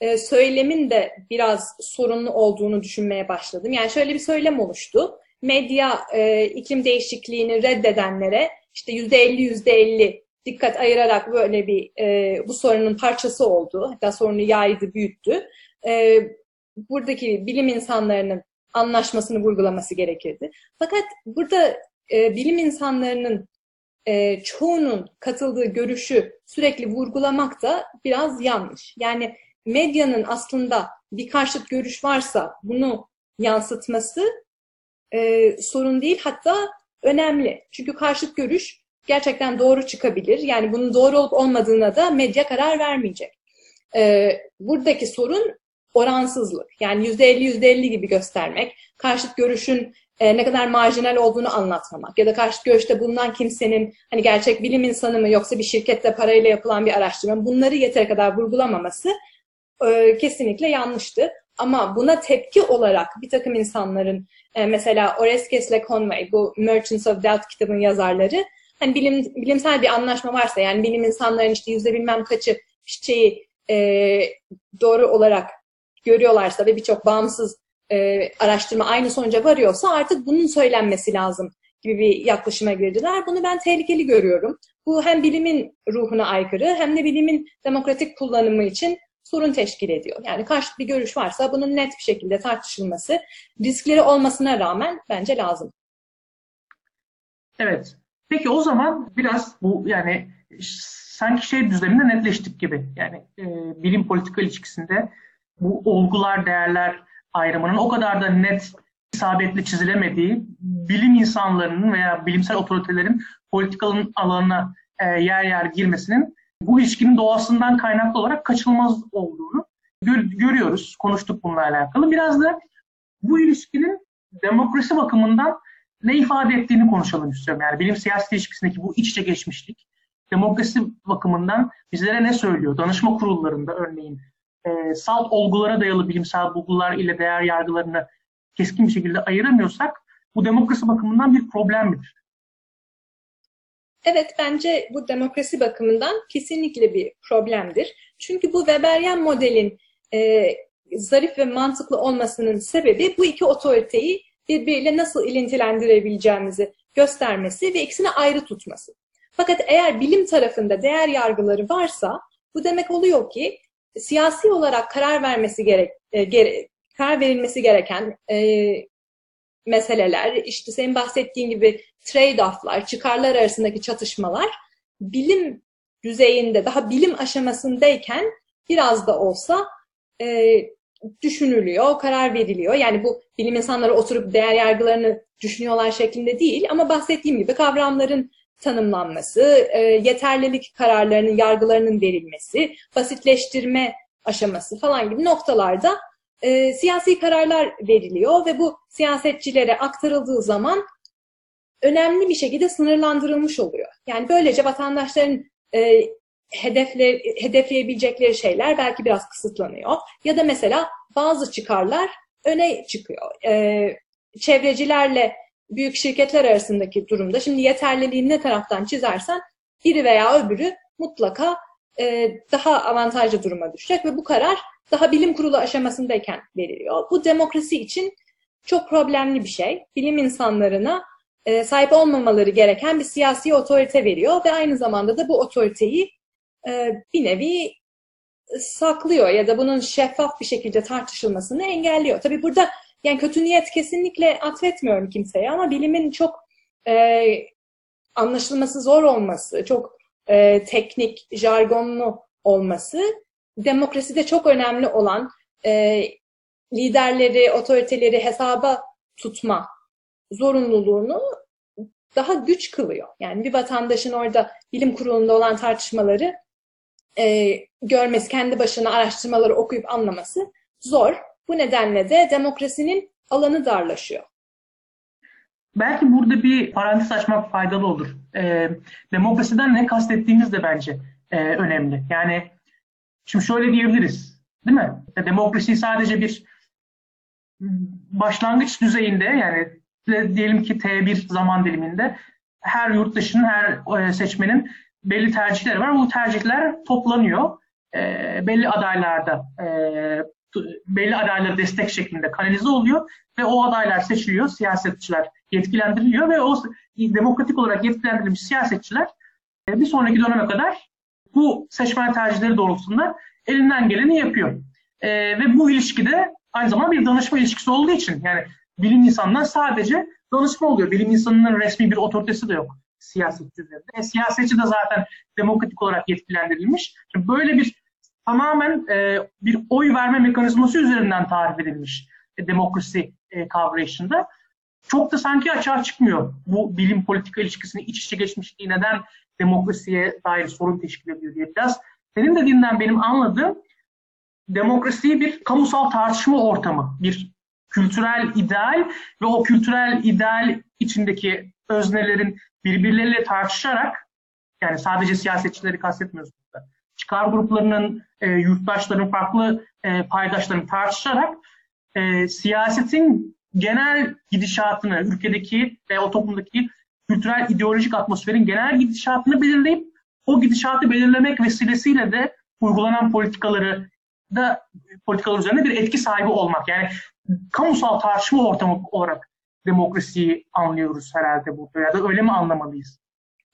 e, söylemin de biraz sorunlu olduğunu düşünmeye başladım. Yani şöyle bir söylem oluştu. Medya iklim değişikliğini reddedenlere işte yüzde elli yüzde elli dikkat ayırarak böyle bir bu sorunun parçası oldu. Hatta sorunu yaydı, büyüttü. buradaki bilim insanlarının anlaşmasını vurgulaması gerekirdi. Fakat burada e, bilim insanlarının e, çoğunun katıldığı görüşü sürekli vurgulamak da biraz yanlış. Yani medyanın aslında bir karşıt görüş varsa bunu yansıtması e, sorun değil hatta önemli. Çünkü karşıt görüş gerçekten doğru çıkabilir. Yani bunun doğru olup olmadığına da medya karar vermeyecek. E, buradaki sorun oransızlık. Yani yüzde elli yüzde elli gibi göstermek, karşıt görüşün e, ne kadar marjinal olduğunu anlatmamak ya da karşıt görüşte bulunan kimsenin hani gerçek bilim insanı mı yoksa bir şirkette parayla yapılan bir araştırma bunları yeter kadar vurgulamaması e, kesinlikle yanlıştı. Ama buna tepki olarak bir takım insanların e, mesela Oreskes ile Conway bu Merchants of Doubt kitabın yazarları hani bilim, bilimsel bir anlaşma varsa yani bilim insanların işte yüzde bilmem kaçı şeyi e, doğru olarak görüyorlarsa ve birçok bağımsız e, araştırma aynı sonuca varıyorsa artık bunun söylenmesi lazım gibi bir yaklaşıma girdiler. Bunu ben tehlikeli görüyorum. Bu hem bilimin ruhuna aykırı hem de bilimin demokratik kullanımı için sorun teşkil ediyor. Yani karşı bir görüş varsa bunun net bir şekilde tartışılması, riskleri olmasına rağmen bence lazım. Evet. Peki o zaman biraz bu yani sanki şey düzleminde netleştik gibi. Yani e, bilim politika ilişkisinde bu olgular, değerler ayrımının o kadar da net isabetli çizilemediği bilim insanlarının veya bilimsel otoritelerin politikalın alanına e, yer yer girmesinin bu ilişkinin doğasından kaynaklı olarak kaçınılmaz olduğunu gör, görüyoruz. Konuştuk bununla alakalı. Biraz da bu ilişkinin demokrasi bakımından ne ifade ettiğini konuşalım istiyorum. Yani bilim siyasi ilişkisindeki bu iç içe geçmişlik demokrasi bakımından bizlere ne söylüyor? Danışma kurullarında örneğin e, salt olgulara dayalı bilimsel bulgular ile değer yargılarını keskin bir şekilde ayıramıyorsak bu demokrasi bakımından bir problem midir? Evet bence bu demokrasi bakımından kesinlikle bir problemdir. Çünkü bu Weberian modelin e, zarif ve mantıklı olmasının sebebi bu iki otoriteyi birbiriyle nasıl ilintilendirebileceğimizi göstermesi ve ikisini ayrı tutması. Fakat eğer bilim tarafında değer yargıları varsa bu demek oluyor ki siyasi olarak karar vermesi gerek, e, gere, karar verilmesi gereken e, meseleler, işte senin bahsettiğin gibi trade-off'lar, çıkarlar arasındaki çatışmalar bilim düzeyinde, daha bilim aşamasındayken biraz da olsa e, düşünülüyor, karar veriliyor. Yani bu bilim insanları oturup değer yargılarını düşünüyorlar şeklinde değil ama bahsettiğim gibi kavramların tanımlanması, e, yeterlilik kararlarının, yargılarının verilmesi, basitleştirme aşaması falan gibi noktalarda e, siyasi kararlar veriliyor ve bu siyasetçilere aktarıldığı zaman önemli bir şekilde sınırlandırılmış oluyor. Yani böylece vatandaşların e, hedefle, hedefleyebilecekleri şeyler belki biraz kısıtlanıyor. Ya da mesela bazı çıkarlar öne çıkıyor. E, çevrecilerle büyük şirketler arasındaki durumda şimdi yeterliliğini ne taraftan çizersen biri veya öbürü mutlaka e, daha avantajlı duruma düşecek ve bu karar daha bilim kurulu aşamasındayken veriliyor. Bu demokrasi için çok problemli bir şey. Bilim insanlarına e, sahip olmamaları gereken bir siyasi otorite veriyor ve aynı zamanda da bu otoriteyi e, bir nevi saklıyor ya da bunun şeffaf bir şekilde tartışılmasını engelliyor. Tabii burada yani kötü niyet kesinlikle atfetmiyorum kimseye ama bilimin çok e, anlaşılması zor olması, çok e, teknik, jargonlu olması demokraside çok önemli olan e, liderleri, otoriteleri hesaba tutma zorunluluğunu daha güç kılıyor. Yani bir vatandaşın orada bilim kurulunda olan tartışmaları e, görmesi, kendi başına araştırmaları okuyup anlaması zor. Bu nedenle de demokrasinin alanı darlaşıyor. Belki burada bir parantez açmak faydalı olur. E, demokrasiden ne kastettiğimiz de bence e, önemli. Yani şimdi şöyle diyebiliriz, değil mi? E, demokrasi sadece bir başlangıç düzeyinde yani diyelim ki T1 zaman diliminde her yurttaşının, her e, seçmenin belli tercihleri var. Bu tercihler toplanıyor. E, belli adaylarda e, belli adaylara destek şeklinde kanalize oluyor ve o adaylar seçiliyor, siyasetçiler yetkilendiriliyor ve o demokratik olarak yetkilendirilmiş siyasetçiler bir sonraki döneme kadar bu seçmen tercihleri doğrultusunda elinden geleni yapıyor. E, ve bu ilişkide aynı zamanda bir danışma ilişkisi olduğu için yani bilim insanından sadece danışma oluyor. Bilim insanının resmi bir otoritesi de yok siyasetçi üzerinde. E, siyasetçi de zaten demokratik olarak yetkilendirilmiş. Şimdi böyle bir tamamen e, bir oy verme mekanizması üzerinden tarif edilmiş e, demokrasi e, kavrayışında. Çok da sanki açığa çıkmıyor bu bilim politika ilişkisini iç içe geçmişliği neden demokrasiye dair sorun teşkil ediyor diye. Biraz senin dediğinden benim anladığım demokrasiyi bir kamusal tartışma ortamı, bir kültürel ideal ve o kültürel ideal içindeki öznelerin birbirleriyle tartışarak yani sadece siyasetçileri kastetmiyoruz burada. Çıkar gruplarının, e, yurttaşların, farklı e, paydaşların tartışarak e, siyasetin genel gidişatını, ülkedeki ve o toplumdaki kültürel ideolojik atmosferin genel gidişatını belirleyip o gidişatı belirlemek vesilesiyle de uygulanan politikaları da politikalar üzerinde bir etki sahibi olmak. Yani kamusal tartışma ortamı olarak demokrasiyi anlıyoruz herhalde burada ya da öyle mi anlamalıyız?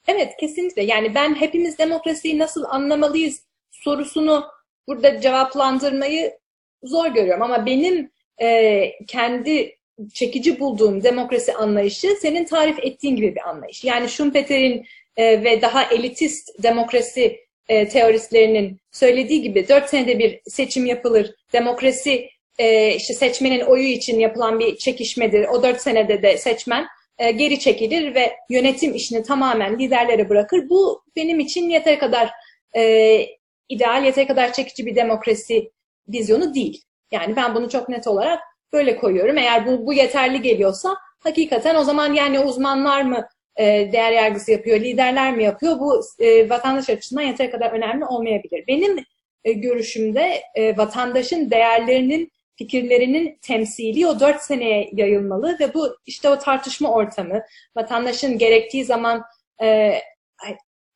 Evet kesinlikle yani ben hepimiz demokrasiyi nasıl anlamalıyız sorusunu burada cevaplandırmayı zor görüyorum ama benim e, kendi çekici bulduğum demokrasi anlayışı senin tarif ettiğin gibi bir anlayış. Yani Schumpeter'in e, ve daha elitist demokrasi e, teoristlerinin söylediği gibi dört senede bir seçim yapılır. Demokrasi e, işte seçmenin oyu için yapılan bir çekişmedir. O dört senede de seçmen e, geri çekilir ve yönetim işini tamamen liderlere bırakır. Bu benim için yeteri kadar e, ideal, yeteri kadar çekici bir demokrasi vizyonu değil. Yani ben bunu çok net olarak böyle koyuyorum. Eğer bu, bu yeterli geliyorsa hakikaten o zaman yani uzmanlar mı e, değer yargısı yapıyor, liderler mi yapıyor? Bu e, vatandaş açısından yeteri kadar önemli olmayabilir. Benim e, görüşümde vatandaşın değerlerinin, fikirlerinin temsili o dört seneye yayılmalı ve bu işte o tartışma ortamı, vatandaşın gerektiği zaman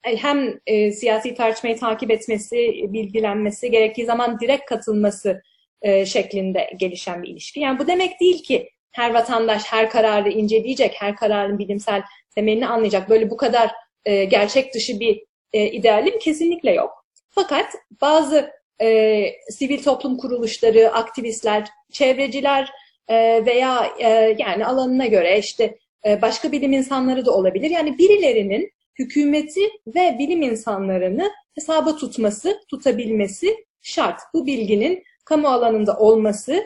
hem siyasi tartışmayı takip etmesi, bilgilenmesi, gerektiği zaman direkt katılması şeklinde gelişen bir ilişki. Yani bu demek değil ki her vatandaş her kararı inceleyecek, her kararın bilimsel temelini anlayacak. Böyle bu kadar e, gerçek dışı bir e, idealim kesinlikle yok. Fakat bazı e, sivil toplum kuruluşları, aktivistler, çevreciler e, veya e, yani alanına göre işte e, başka bilim insanları da olabilir. Yani birilerinin hükümeti ve bilim insanlarını hesaba tutması, tutabilmesi şart. Bu bilginin kamu alanında olması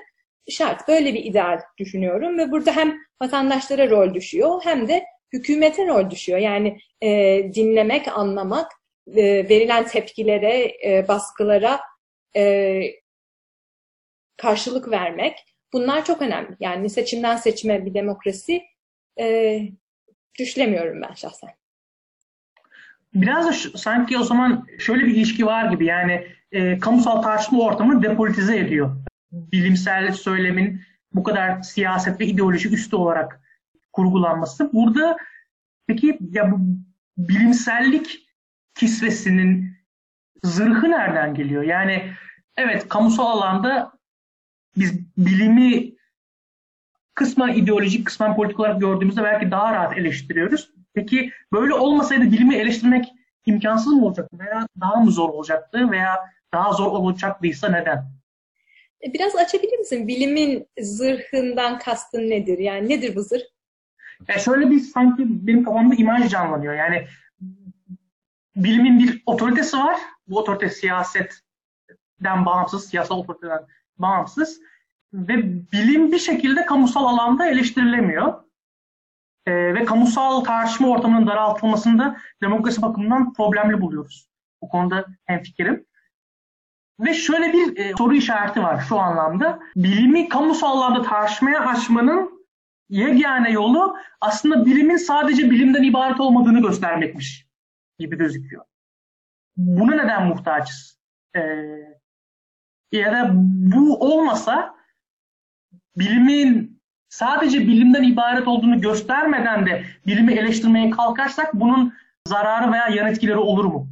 şart. Böyle bir ideal düşünüyorum ve burada hem vatandaşlara rol düşüyor hem de hükümete rol düşüyor. Yani e, dinlemek, anlamak, e, verilen tepkilere, e, baskılara e, karşılık vermek bunlar çok önemli. Yani seçimden seçime bir demokrasi e, düşlemiyorum ben şahsen. Biraz da şu, sanki o zaman şöyle bir ilişki var gibi yani e, kamusal tartışma ortamını depolitize ediyor. Bilimsel söylemin bu kadar siyaset ve ideoloji üstü olarak kurgulanması. Burada peki ya bu bilimsellik kisvesinin zırhı nereden geliyor? Yani evet kamusal alanda biz bilimi kısmen ideolojik, kısmen politik olarak gördüğümüzde belki daha rahat eleştiriyoruz. Peki böyle olmasaydı bilimi eleştirmek imkansız mı olacaktı veya daha mı zor olacaktı veya daha zor olacaktıysa neden? E, biraz açabilir misin? Bilimin zırhından kastın nedir? Yani nedir bu zırh? Ya şöyle bir sanki benim kafamda imaj canlanıyor. Yani bilimin bir otoritesi var. Bu otorite siyasetten bağımsız, siyasal otoriteden bağımsız. Ve bilim bir şekilde kamusal alanda eleştirilemiyor. Ee, ve kamusal tartışma ortamının daraltılmasında demokrasi bakımından problemli buluyoruz. Bu konuda hemfikirim. Ve şöyle bir e, soru işareti var şu anlamda. Bilimi kamusal alanda tartışmaya açmanın yegane yolu aslında bilimin sadece bilimden ibaret olmadığını göstermekmiş gibi gözüküyor. Buna neden muhtaçız? Ee, ya da bu olmasa bilimin sadece bilimden ibaret olduğunu göstermeden de bilimi eleştirmeye kalkarsak bunun zararı veya yan etkileri olur mu?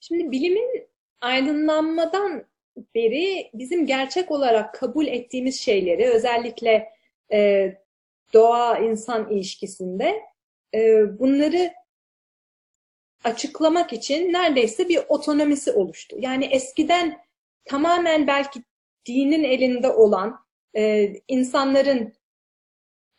Şimdi bilimin aydınlanmadan beri bizim gerçek olarak kabul ettiğimiz şeyleri özellikle e, doğa-insan ilişkisinde e, bunları açıklamak için neredeyse bir otonomisi oluştu. Yani eskiden tamamen belki dinin elinde olan e, insanların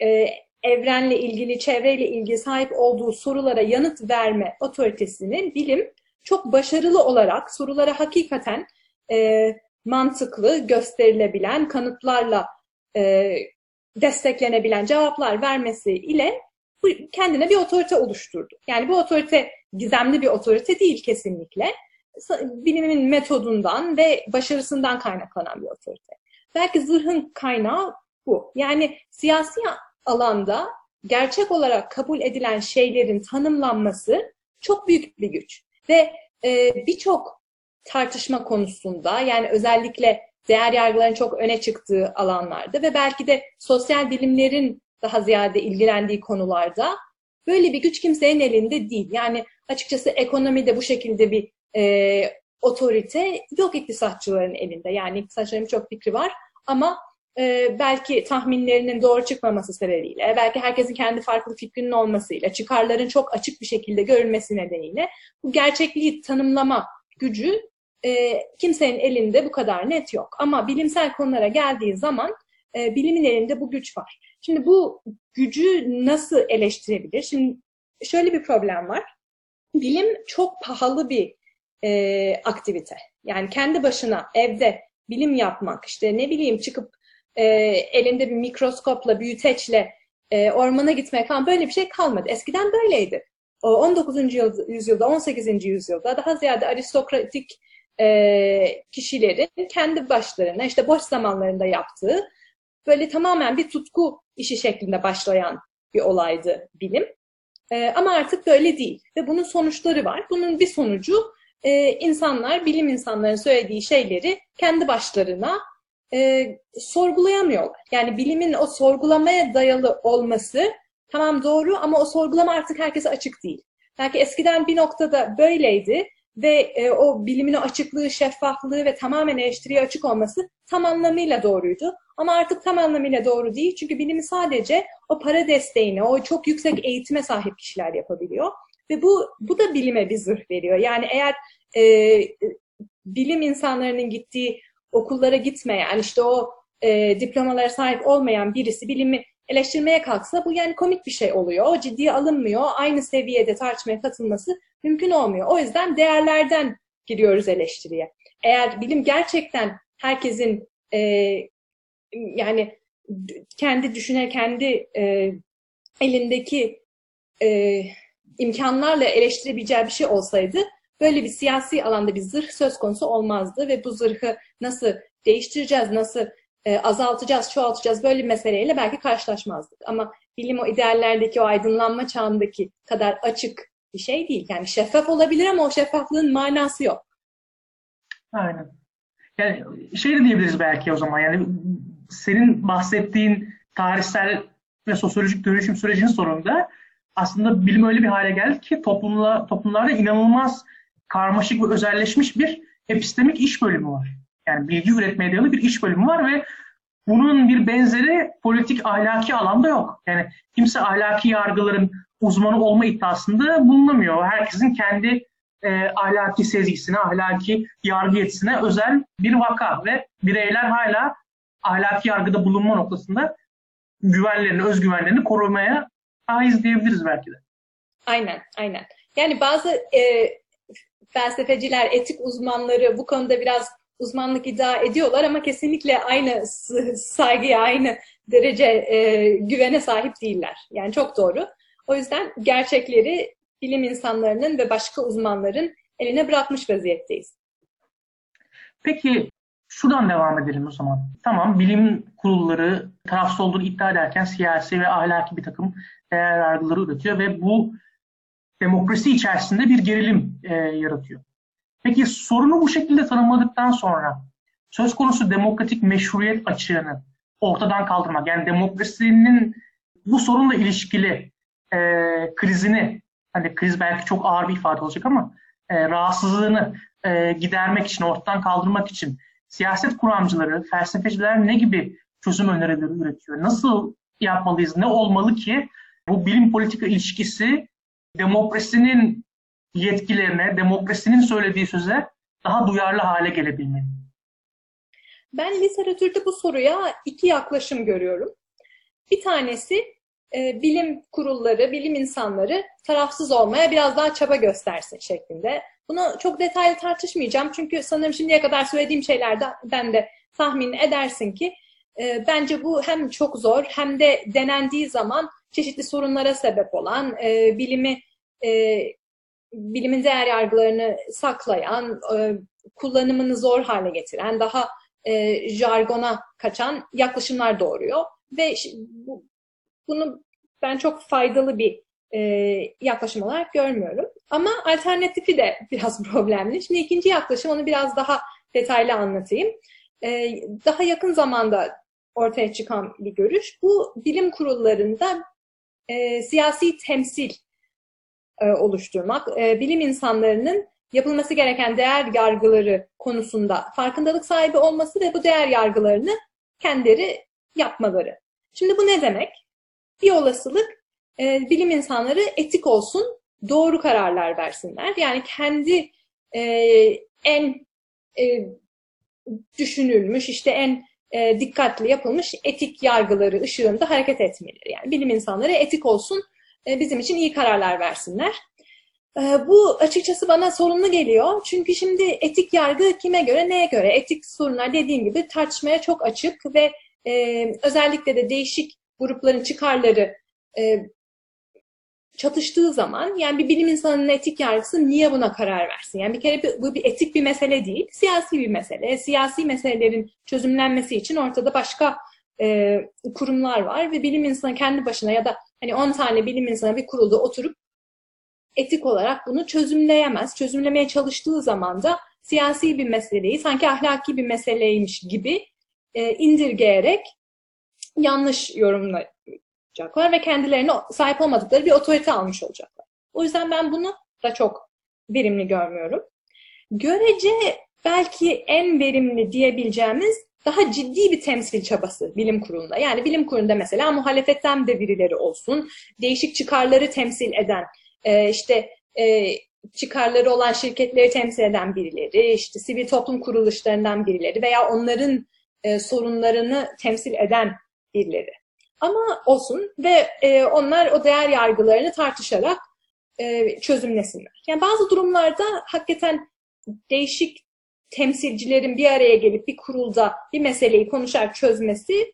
e, evrenle ilgili, çevreyle ilgili sahip olduğu sorulara yanıt verme otoritesini bilim çok başarılı olarak sorulara hakikaten e, mantıklı, gösterilebilen, kanıtlarla e, desteklenebilen cevaplar vermesi ile kendine bir otorite oluşturdu. Yani bu otorite gizemli bir otorite değil kesinlikle. Bilimin metodundan ve başarısından kaynaklanan bir otorite. Belki zırhın kaynağı bu. Yani siyasi alanda gerçek olarak kabul edilen şeylerin tanımlanması çok büyük bir güç. Ve e, birçok tartışma konusunda yani özellikle değer yargıların çok öne çıktığı alanlarda ve belki de sosyal bilimlerin daha ziyade ilgilendiği konularda böyle bir güç kimsenin elinde değil. Yani açıkçası ekonomide bu şekilde bir e, otorite yok iktisatçıların elinde. Yani iktisatçıların çok fikri var ama e, belki tahminlerinin doğru çıkmaması sebebiyle, belki herkesin kendi farklı fikrinin olmasıyla, çıkarların çok açık bir şekilde görülmesi nedeniyle bu gerçekliği tanımlama gücü e, kimsenin elinde bu kadar net yok. Ama bilimsel konulara geldiği zaman e, bilimin elinde bu güç var. Şimdi bu gücü nasıl eleştirebilir? Şimdi şöyle bir problem var. Bilim çok pahalı bir e, aktivite. Yani kendi başına evde bilim yapmak, işte ne bileyim çıkıp e, elinde bir mikroskopla, büyüteçle e, ormana gitmek falan böyle bir şey kalmadı. Eskiden böyleydi. O 19. yüzyılda, 18. yüzyılda daha ziyade aristokratik e, kişilerin kendi başlarına işte boş zamanlarında yaptığı böyle tamamen bir tutku işi şeklinde başlayan bir olaydı bilim. E, ama artık böyle değil ve bunun sonuçları var. Bunun bir sonucu e, insanlar, bilim insanların söylediği şeyleri kendi başlarına e, sorgulayamıyorlar. Yani bilimin o sorgulamaya dayalı olması tamam doğru ama o sorgulama artık herkese açık değil. Belki eskiden bir noktada böyleydi ve e, o bilimin açıklığı, şeffaflığı ve tamamen eleştiriye açık olması tam anlamıyla doğruydu. Ama artık tam anlamıyla doğru değil. Çünkü bilimi sadece o para desteğini, o çok yüksek eğitime sahip kişiler yapabiliyor. Ve bu, bu da bilime bir zırh veriyor. Yani eğer e, bilim insanlarının gittiği okullara gitmeyen, işte o e, diplomalara sahip olmayan birisi bilimi eleştirmeye kalksa bu yani komik bir şey oluyor. O ciddiye alınmıyor. Aynı seviyede tartışmaya katılması mümkün olmuyor. O yüzden değerlerden giriyoruz eleştiriye. Eğer bilim gerçekten herkesin e, yani kendi düşüne kendi e, elindeki e, imkanlarla eleştirebileceği bir şey olsaydı böyle bir siyasi alanda bir zırh söz konusu olmazdı ve bu zırhı nasıl değiştireceğiz, nasıl e, azaltacağız, çoğaltacağız böyle bir meseleyle belki karşılaşmazdık. Ama bilim o ideallerdeki o aydınlanma çağındaki kadar açık bir şey değil. Yani şeffaf olabilir ama o şeffaflığın manası yok. Aynen. Yani şey de diyebiliriz belki o zaman yani senin bahsettiğin tarihsel ve sosyolojik dönüşüm sürecinin sonunda aslında bilim öyle bir hale geldi ki toplumla, toplumlarda inanılmaz karmaşık ve özelleşmiş bir epistemik iş bölümü var. Yani bilgi üretmeye dayalı bir iş bölümü var ve bunun bir benzeri politik ahlaki alanda yok. Yani kimse ahlaki yargıların uzmanı olma iddiasında bulunamıyor. Herkesin kendi e, ahlaki sezgisine, ahlaki yargı yetisine özel bir vaka ve bireyler hala ahlaki yargıda bulunma noktasında güvenlerini, özgüvenlerini korumaya haiz diyebiliriz belki de. Aynen, aynen. Yani bazı e, felsefeciler, etik uzmanları bu konuda biraz uzmanlık iddia ediyorlar ama kesinlikle aynı saygıya, aynı derece e, güvene sahip değiller. Yani çok doğru. O yüzden gerçekleri bilim insanlarının ve başka uzmanların eline bırakmış vaziyetteyiz. Peki şuradan devam edelim o zaman. Tamam bilim kurulları tarafsız olduğunu iddia ederken siyasi ve ahlaki bir takım değer yargıları üretiyor ve bu demokrasi içerisinde bir gerilim e, yaratıyor. Peki sorunu bu şekilde tanımladıktan sonra söz konusu demokratik meşruiyet açığını ortadan kaldırmak, yani demokrasinin bu sorunla ilişkili e, krizini, hani kriz belki çok ağır bir ifade olacak ama e, rahatsızlığını e, gidermek için, ortadan kaldırmak için siyaset kuramcıları, felsefeciler ne gibi çözüm önerileri üretiyor? Nasıl yapmalıyız? Ne olmalı ki bu bilim politika ilişkisi demokrasinin yetkilerine, demokrasinin söylediği söze daha duyarlı hale gelebilmeli? Ben literatürde bu soruya iki yaklaşım görüyorum. Bir tanesi e, bilim kurulları, bilim insanları tarafsız olmaya biraz daha çaba göstersin şeklinde. Bunu çok detaylı tartışmayacağım çünkü sanırım şimdiye kadar söylediğim şeylerden de tahmin edersin ki e, bence bu hem çok zor hem de denendiği zaman çeşitli sorunlara sebep olan, e, bilimi e, bilimin değer yargılarını saklayan, e, kullanımını zor hale getiren, daha e, jargona kaçan yaklaşımlar doğuruyor. Ve bu, bunu ben çok faydalı bir e, yaklaşım olarak görmüyorum. Ama alternatifi de biraz problemli. Şimdi ikinci yaklaşım onu biraz daha detaylı anlatayım. E, daha yakın zamanda ortaya çıkan bir görüş. Bu bilim kurullarında e, siyasi temsil e, oluşturmak, e, bilim insanlarının yapılması gereken değer yargıları konusunda farkındalık sahibi olması ve bu değer yargılarını kendileri yapmaları. Şimdi bu ne demek? Bir olasılık e, bilim insanları etik olsun, doğru kararlar versinler. Yani kendi e, en e, düşünülmüş, işte en e, dikkatli yapılmış etik yargıları ışığında hareket etmeleri. Yani bilim insanları etik olsun, e, bizim için iyi kararlar versinler. E, bu açıkçası bana sorunlu geliyor. Çünkü şimdi etik yargı kime göre, neye göre? Etik sorunlar dediğim gibi tartışmaya çok açık ve e, özellikle de değişik grupların çıkarları e, çatıştığı zaman yani bir bilim insanının etik yargısı niye buna karar versin? Yani bir kere bu bir etik bir mesele değil, siyasi bir mesele. Siyasi meselelerin çözümlenmesi için ortada başka e, kurumlar var ve bilim insanı kendi başına ya da hani 10 tane bilim insanı bir kurulda oturup etik olarak bunu çözümleyemez. Çözümlemeye çalıştığı zaman da siyasi bir meseleyi sanki ahlaki bir meseleymiş gibi e, indirgeyerek yanlış yorumlayacaklar ve kendilerine sahip olmadıkları bir otorite almış olacaklar. O yüzden ben bunu da çok verimli görmüyorum. Görece belki en verimli diyebileceğimiz daha ciddi bir temsil çabası bilim kurulunda. Yani bilim kurulunda mesela muhalefetten de birileri olsun, değişik çıkarları temsil eden, e, işte e, çıkarları olan şirketleri temsil eden birileri, işte sivil toplum kuruluşlarından birileri veya onların e, sorunlarını temsil eden birileri. Ama olsun ve e, onlar o değer yargılarını tartışarak e, çözümlesinler. Yani bazı durumlarda hakikaten değişik temsilcilerin bir araya gelip bir kurulda bir meseleyi konuşarak çözmesi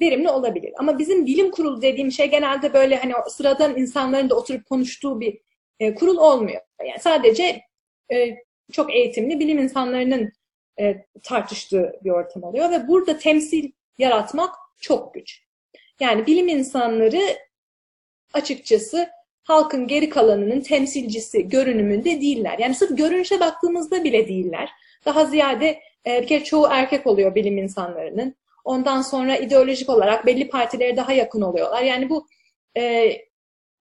verimli olabilir. Ama bizim bilim kurulu dediğim şey genelde böyle hani sıradan insanların da oturup konuştuğu bir e, kurul olmuyor. Yani sadece e, çok eğitimli bilim insanlarının e, tartıştığı bir ortam oluyor ve burada temsil yaratmak çok güç. Yani bilim insanları açıkçası halkın geri kalanının temsilcisi görünümünde değiller. Yani sırf görünüşe baktığımızda bile değiller. Daha ziyade e, bir kere çoğu erkek oluyor bilim insanlarının. Ondan sonra ideolojik olarak belli partilere daha yakın oluyorlar. Yani bu e,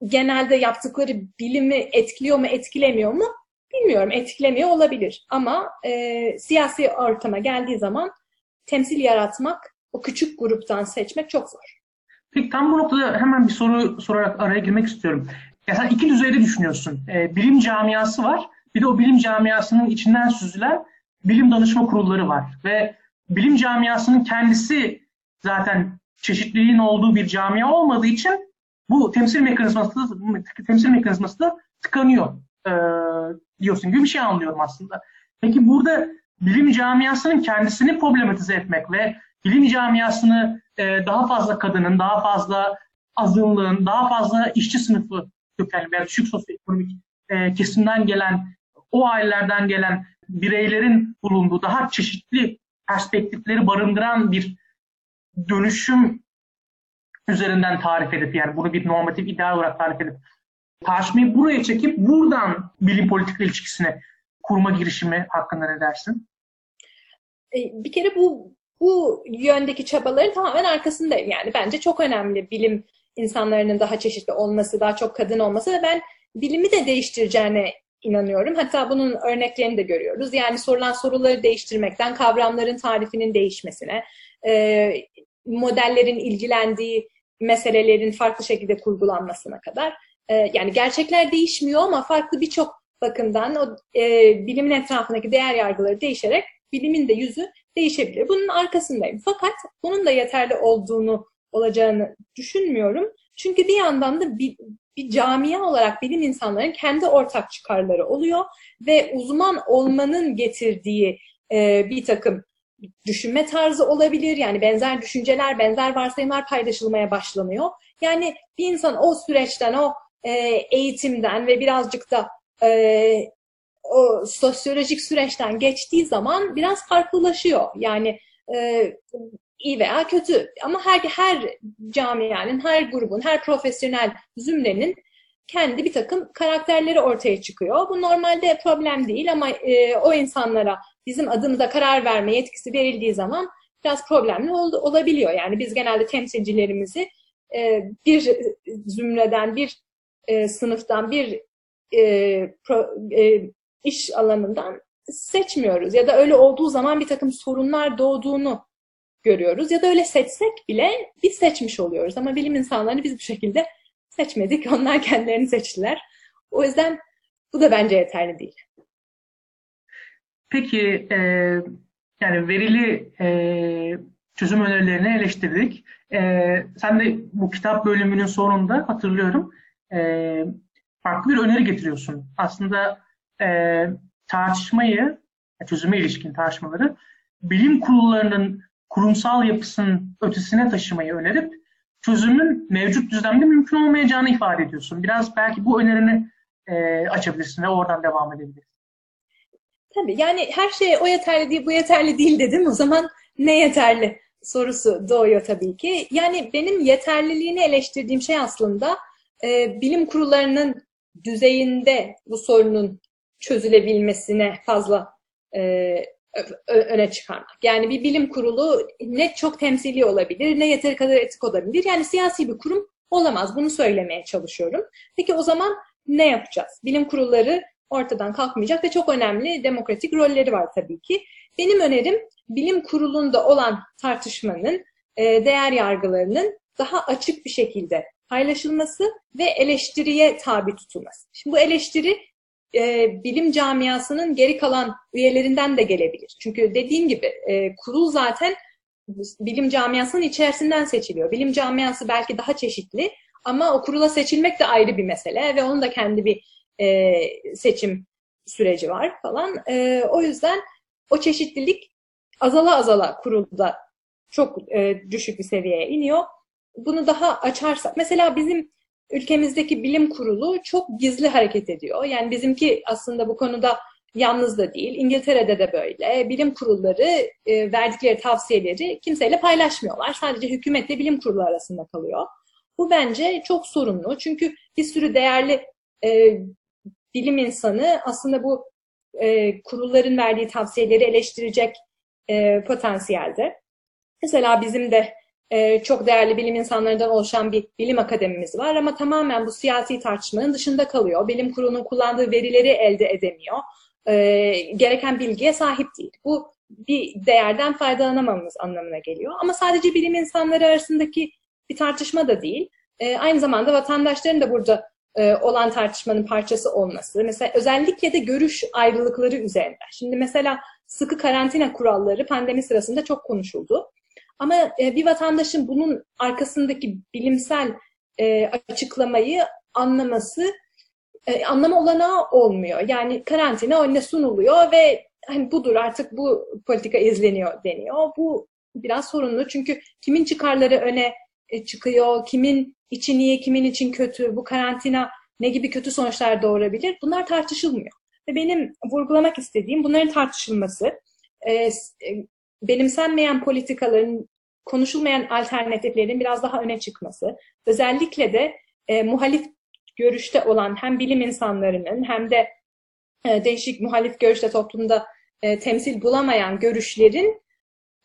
genelde yaptıkları bilimi etkiliyor mu, etkilemiyor mu bilmiyorum. Etkilemiyor olabilir. Ama e, siyasi ortama geldiği zaman temsil yaratmak, o küçük gruptan seçmek çok zor. Peki tam bu noktada hemen bir soru sorarak araya girmek istiyorum. Ya sen iki düzeyde düşünüyorsun. E, bilim camiası var. Bir de o bilim camiasının içinden süzülen bilim danışma kurulları var. Ve bilim camiasının kendisi zaten çeşitliliğin olduğu bir camia olmadığı için bu temsil mekanizması temsil mekanizması da tıkanıyor e, diyorsun gibi bir şey anlıyorum aslında. Peki burada bilim camiasının kendisini problematize etmek ve bilim camiasını e, daha fazla kadının, daha fazla azınlığın, daha fazla işçi sınıfı kökenli veya düşük sosyoekonomik e, kesimden gelen o ailelerden gelen bireylerin bulunduğu daha çeşitli perspektifleri barındıran bir dönüşüm üzerinden tarif edip yani bunu bir normatif ideal olarak tarif edip tartışmayı buraya çekip buradan bilim politika ilişkisine kurma girişimi hakkında ne dersin? E, bir kere bu bu yöndeki çabaların tamamen arkasındayım. Yani bence çok önemli bilim insanların daha çeşitli olması, daha çok kadın olması ve ben bilimi de değiştireceğine inanıyorum. Hatta bunun örneklerini de görüyoruz. Yani sorulan soruları değiştirmekten kavramların tarifinin değişmesine, e, modellerin ilgilendiği meselelerin farklı şekilde kurgulanmasına kadar. E, yani gerçekler değişmiyor ama farklı birçok bakımdan o e, bilimin etrafındaki değer yargıları değişerek bilimin de yüzü değişebilir. Bunun arkasındayım. Fakat bunun da yeterli olduğunu olacağını düşünmüyorum. Çünkü bir yandan da bir, bir camia olarak bilim insanların kendi ortak çıkarları oluyor ve uzman olmanın getirdiği e, bir takım düşünme tarzı olabilir. Yani benzer düşünceler, benzer varsayımlar paylaşılmaya başlanıyor. Yani bir insan o süreçten, o e, eğitimden ve birazcık da e, o sosyolojik süreçten geçtiği zaman biraz farklılaşıyor. Yani e, iyi veya kötü ama her her camianın, her grubun, her profesyonel zümrenin kendi bir takım karakterleri ortaya çıkıyor. Bu normalde problem değil ama e, o insanlara bizim adımıza karar verme yetkisi verildiği zaman biraz problemli ol, olabiliyor. Yani biz genelde temsilcilerimizi e, bir zümreden, bir e, sınıftan, bir e, pro, e, iş alanından seçmiyoruz. Ya da öyle olduğu zaman bir takım sorunlar doğduğunu görüyoruz. Ya da öyle seçsek bile biz seçmiş oluyoruz. Ama bilim insanlarını biz bu şekilde seçmedik. Onlar kendilerini seçtiler. O yüzden bu da bence yeterli değil. Peki e, yani verili e, çözüm önerilerini eleştirdik. E, sen de bu kitap bölümünün sonunda hatırlıyorum e, farklı bir öneri getiriyorsun. Aslında e, tartışmayı, çözüme ilişkin tartışmaları bilim kurullarının kurumsal yapısının ötesine taşımayı önerip çözümün mevcut düzlemde mümkün olmayacağını ifade ediyorsun. Biraz belki bu önerini e, açabilirsin ve oradan devam edebilirsin. Tabii yani her şey o yeterli değil, bu yeterli değil dedim. O zaman ne yeterli sorusu doğuyor tabii ki. Yani benim yeterliliğini eleştirdiğim şey aslında e, bilim kurullarının düzeyinde bu sorunun çözülebilmesine fazla e, öne çıkarmak. Yani bir bilim kurulu ne çok temsili olabilir, ne yeteri kadar etik olabilir. Yani siyasi bir kurum olamaz. Bunu söylemeye çalışıyorum. Peki o zaman ne yapacağız? Bilim kurulları ortadan kalkmayacak ve çok önemli demokratik rolleri var tabii ki. Benim önerim bilim kurulunda olan tartışmanın, e, değer yargılarının daha açık bir şekilde paylaşılması ve eleştiriye tabi tutulması. Şimdi bu eleştiri e, bilim camiasının geri kalan üyelerinden de gelebilir. Çünkü dediğim gibi e, kurul zaten bilim camiasının içerisinden seçiliyor. Bilim camiası belki daha çeşitli ama o kurula seçilmek de ayrı bir mesele ve onun da kendi bir e, seçim süreci var falan. E, o yüzden o çeşitlilik azala azala kurulda çok e, düşük bir seviyeye iniyor. Bunu daha açarsak, mesela bizim ülkemizdeki bilim kurulu çok gizli hareket ediyor. Yani bizimki aslında bu konuda yalnız da değil. İngiltere'de de böyle. Bilim kurulları e, verdikleri tavsiyeleri kimseyle paylaşmıyorlar. Sadece hükümetle bilim kurulu arasında kalıyor. Bu bence çok sorunlu. Çünkü bir sürü değerli e, bilim insanı aslında bu e, kurulların verdiği tavsiyeleri eleştirecek e, potansiyelde. Mesela bizim de e, çok değerli bilim insanlarından oluşan bir bilim akademimiz var ama tamamen bu siyasi tartışmanın dışında kalıyor. Bilim kurulunun kullandığı verileri elde edemiyor. E, gereken bilgiye sahip değil. Bu bir değerden faydalanamamız anlamına geliyor. Ama sadece bilim insanları arasındaki bir tartışma da değil. E, aynı zamanda vatandaşların da burada e, olan tartışmanın parçası olması. Mesela özellikle de görüş ayrılıkları üzerinde. Şimdi mesela sıkı karantina kuralları pandemi sırasında çok konuşuldu. Ama e, bir vatandaşın bunun arkasındaki bilimsel e, açıklamayı anlaması e, anlama olanağı olmuyor. Yani karantina önüne sunuluyor ve hani budur artık bu politika izleniyor deniyor. Bu biraz sorunlu çünkü kimin çıkarları öne çıkıyor, kimin için iyi, kimin için kötü, bu karantina ne gibi kötü sonuçlar doğurabilir bunlar tartışılmıyor. Ve benim vurgulamak istediğim bunların tartışılması, benimsenmeyen politikaların, konuşulmayan alternatiflerin biraz daha öne çıkması, özellikle de e, muhalif görüşte olan hem bilim insanlarının hem de e, değişik muhalif görüşte toplumda e, temsil bulamayan görüşlerin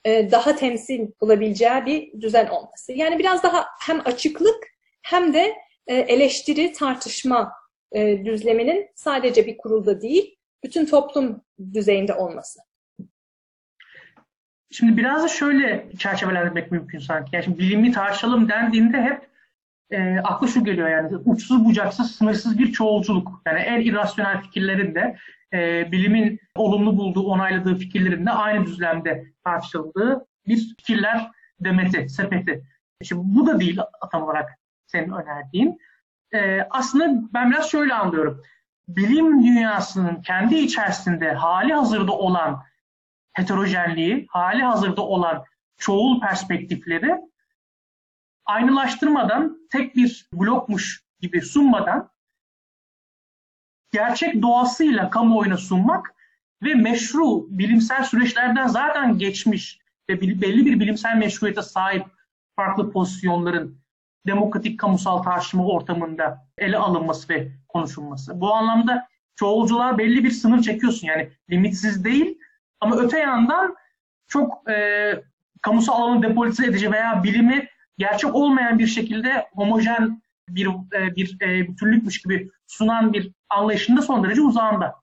e, daha temsil bulabileceği bir düzen olması. Yani biraz daha hem açıklık hem de e, eleştiri, tartışma e, düzleminin sadece bir kurulda değil, bütün toplum düzeyinde olması. Şimdi biraz da şöyle çerçevelendirmek mümkün sanki. Yani şimdi bilimi tartışalım dendiğinde hep e, aklı şu geliyor yani uçsuz bucaksız sınırsız bir çoğulculuk. Yani en irrasyonel fikirlerin de e, bilimin olumlu bulduğu, onayladığı fikirlerin de aynı düzlemde tartışıldığı bir fikirler demeti, sepeti. Şimdi bu da değil tam olarak senin önerdiğin. E, aslında ben biraz şöyle anlıyorum. Bilim dünyasının kendi içerisinde hali hazırda olan heterojenliği, hali hazırda olan çoğul perspektifleri aynılaştırmadan, tek bir blokmuş gibi sunmadan gerçek doğasıyla kamuoyuna sunmak ve meşru bilimsel süreçlerden zaten geçmiş ve belli bir bilimsel meşruiyete sahip farklı pozisyonların demokratik kamusal tartışma ortamında ele alınması ve konuşulması. Bu anlamda çoğulculuğa belli bir sınır çekiyorsun. Yani limitsiz değil ama öte yandan çok e, kamusal alanı depolitize edici veya bilimi gerçek olmayan bir şekilde homojen bir e, bir e, bütünlükmüş gibi sunan bir anlayışın da son derece uzağında.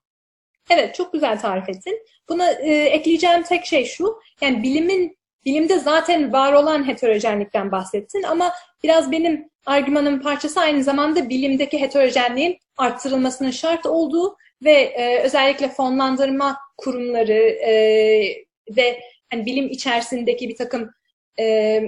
Evet, çok güzel tarif ettin. Buna e, ekleyeceğim tek şey şu, yani bilimin bilimde zaten var olan heterojenlikten bahsettin ama biraz benim argümanın parçası aynı zamanda bilimdeki heterojenliğin arttırılmasının şart olduğu ve e, özellikle fonlandırma kurumları e, ve hani bilim içerisindeki bir takım e,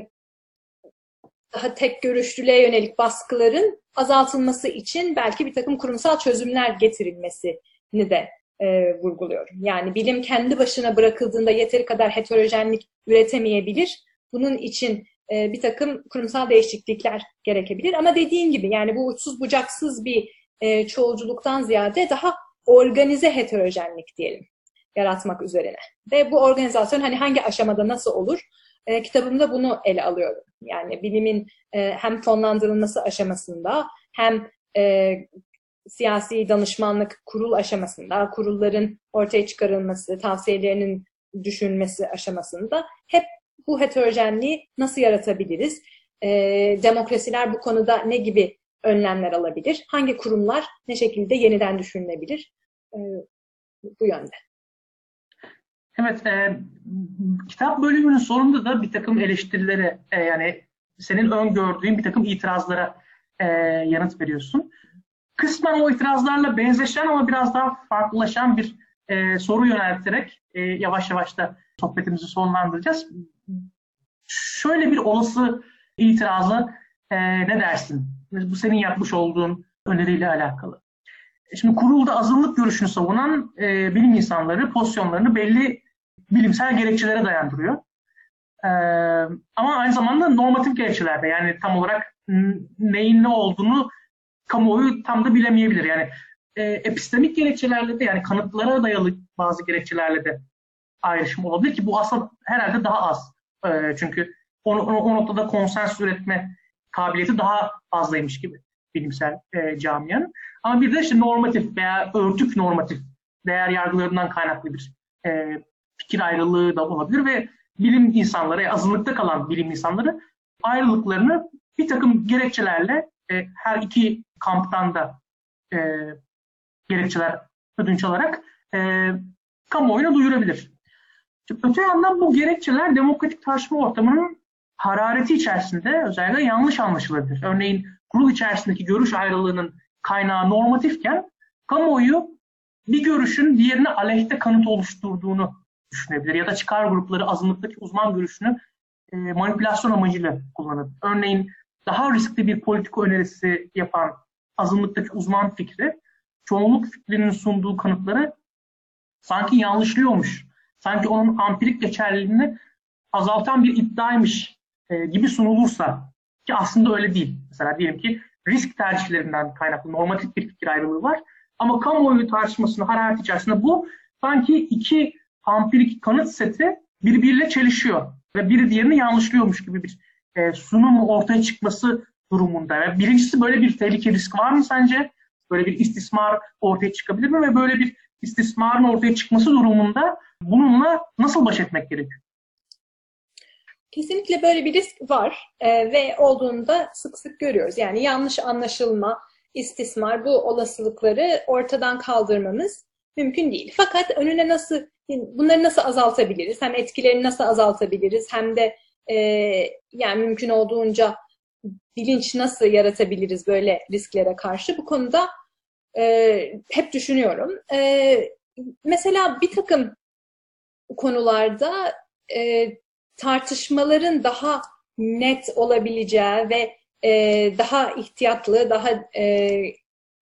daha tek görüşlülüğe yönelik baskıların azaltılması için belki bir takım kurumsal çözümler getirilmesini de e, vurguluyorum. Yani bilim kendi başına bırakıldığında yeteri kadar heterojenlik üretemeyebilir. Bunun için e, bir takım kurumsal değişiklikler gerekebilir. Ama dediğin gibi yani bu uçsuz bucaksız bir e, çoğulculuktan ziyade daha organize heterojenlik diyelim yaratmak üzerine. Ve bu organizasyon hani hangi aşamada nasıl olur? E, kitabımda bunu ele alıyorum. Yani bilimin e, hem fonlandırılması aşamasında hem e, siyasi danışmanlık kurul aşamasında, kurulların ortaya çıkarılması, tavsiyelerinin düşünülmesi aşamasında hep bu heterojenliği nasıl yaratabiliriz? E, demokrasiler bu konuda ne gibi önlemler alabilir? Hangi kurumlar ne şekilde yeniden düşünülebilir? E, bu yönde. Evet, e, kitap bölümünün sonunda da bir takım eleştirilere, e, yani senin öngördüğün bir takım itirazlara e, yanıt veriyorsun. Kısmen o itirazlarla benzeşen ama biraz daha farklılaşan bir e, soru yönelterek e, yavaş yavaş da sohbetimizi sonlandıracağız. Şöyle bir olası itirazı e, ne dersin? Bu senin yapmış olduğun öneriyle alakalı. Şimdi kurulda azınlık görüşünü savunan e, bilim insanları pozisyonlarını belli bilimsel gerekçelere dayandırıyor. E, ama aynı zamanda normatif gerekçelerde yani tam olarak neyin ne olduğunu kamuoyu tam da bilemeyebilir. Yani e, epistemik gerekçelerle de yani kanıtlara dayalı bazı gerekçelerle de ayrışım olabilir ki bu aslında herhalde daha az. E, çünkü o, o, o noktada konsens üretme kabiliyeti daha fazlaymış gibi bilimsel e, camianın. Ama bir de işte normatif veya örtük normatif değer yargılarından kaynaklı bir e, fikir ayrılığı da olabilir ve bilim insanları, azınlıkta kalan bilim insanları ayrılıklarını bir takım gerekçelerle e, her iki kamptan da e, gerekçeler ödünç alarak e, kamuoyuna duyurabilir. Öte yandan bu gerekçeler demokratik tartışma ortamının harareti içerisinde özellikle yanlış anlaşılabilir. Örneğin kurul içerisindeki görüş ayrılığının kaynağı normatifken kamuoyu bir görüşün diğerine aleyhte kanıt oluşturduğunu düşünebilir. Ya da çıkar grupları azınlıktaki uzman görüşünü e, manipülasyon amacıyla kullanır. Örneğin daha riskli bir politika önerisi yapan azınlıktaki uzman fikri çoğunluk fikrinin sunduğu kanıtları sanki yanlışlıyormuş. Sanki onun ampirik geçerliliğini azaltan bir iddiaymış e, gibi sunulursa ki aslında öyle değil. Mesela diyelim ki risk tercihlerinden kaynaklı normatif bir fikir ayrılığı var Ama kamuoyu tartışmasının hararet içerisinde bu sanki iki ampirik kanıt seti birbiriyle çelişiyor ve biri diğerini yanlışlıyormuş gibi bir e, sunum ortaya çıkması durumunda. Yani birincisi böyle bir tehlike risk var mı sence? Böyle bir istismar ortaya çıkabilir mi ve böyle bir istismarın ortaya çıkması durumunda bununla nasıl baş etmek gerekiyor? Kesinlikle böyle bir risk var e, ve olduğunda sık sık görüyoruz. Yani yanlış anlaşılma, istismar bu olasılıkları ortadan kaldırmamız mümkün değil. Fakat önüne nasıl bunları nasıl azaltabiliriz? Hem etkilerini nasıl azaltabiliriz hem de e, yani mümkün olduğunca bilinç nasıl yaratabiliriz böyle risklere karşı? Bu konuda e, hep düşünüyorum. E, mesela bir takım konularda e, tartışmaların daha net olabileceği ve e, daha ihtiyatlı, daha e,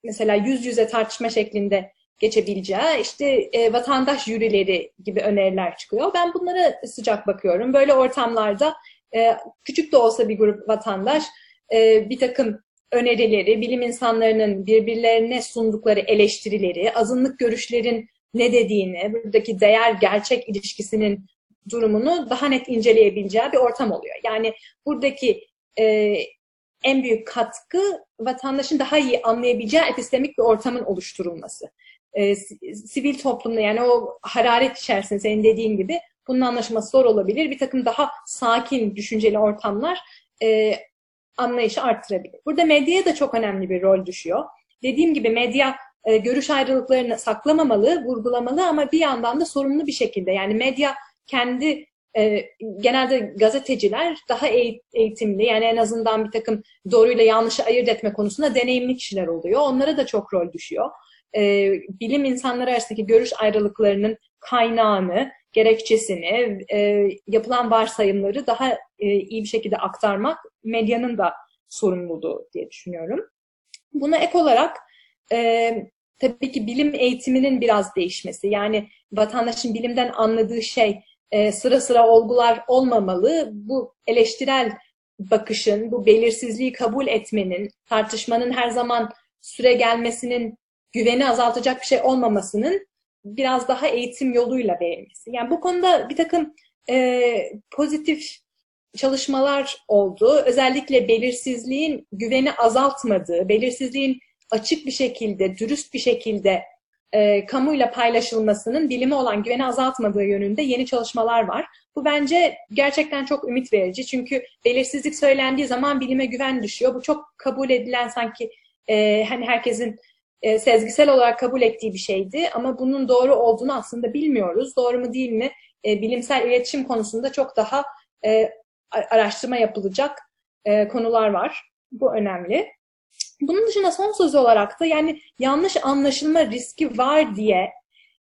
mesela yüz yüze tartışma şeklinde geçebileceği işte e, vatandaş jürileri gibi öneriler çıkıyor. Ben bunlara sıcak bakıyorum. Böyle ortamlarda e, küçük de olsa bir grup vatandaş e, bir takım önerileri, bilim insanlarının birbirlerine sundukları eleştirileri, azınlık görüşlerin ne dediğini, buradaki değer gerçek ilişkisinin durumunu daha net inceleyebileceği bir ortam oluyor. Yani buradaki e, en büyük katkı vatandaşın daha iyi anlayabileceği epistemik bir ortamın oluşturulması. E, sivil toplumda yani o hararet içerisinde senin dediğin gibi bunun anlaşılması zor olabilir. Bir takım daha sakin, düşünceli ortamlar e, anlayışı arttırabilir. Burada medyaya da çok önemli bir rol düşüyor. Dediğim gibi medya e, görüş ayrılıklarını saklamamalı, vurgulamalı ama bir yandan da sorumlu bir şekilde yani medya kendi e, genelde gazeteciler daha eğitimli yani en azından bir takım doğruyla yanlışı ayırt etme konusunda deneyimli kişiler oluyor. Onlara da çok rol düşüyor. E, bilim insanları arasındaki görüş ayrılıklarının kaynağını, gerekçesini, e, yapılan varsayımları daha e, iyi bir şekilde aktarmak medyanın da sorumluluğu diye düşünüyorum. Buna ek olarak e, tabii ki bilim eğitiminin biraz değişmesi. Yani vatandaşın bilimden anladığı şey e, sıra sıra olgular olmamalı. Bu eleştirel bakışın, bu belirsizliği kabul etmenin, tartışmanın her zaman süre gelmesinin güveni azaltacak bir şey olmamasının biraz daha eğitim yoluyla verilmesi. Yani bu konuda bir takım e, pozitif çalışmalar oldu. Özellikle belirsizliğin güveni azaltmadığı, belirsizliğin açık bir şekilde, dürüst bir şekilde e, kamuyla paylaşılmasının bilime olan güveni azaltmadığı yönünde yeni çalışmalar var. Bu bence gerçekten çok ümit verici. Çünkü belirsizlik söylendiği zaman bilime güven düşüyor. Bu çok kabul edilen sanki e, hani herkesin e, sezgisel olarak kabul ettiği bir şeydi. Ama bunun doğru olduğunu aslında bilmiyoruz. Doğru mu değil mi? E, bilimsel iletişim konusunda çok daha e, araştırma yapılacak e, konular var. Bu önemli. Bunun dışında son söz olarak da yani yanlış anlaşılma riski var diye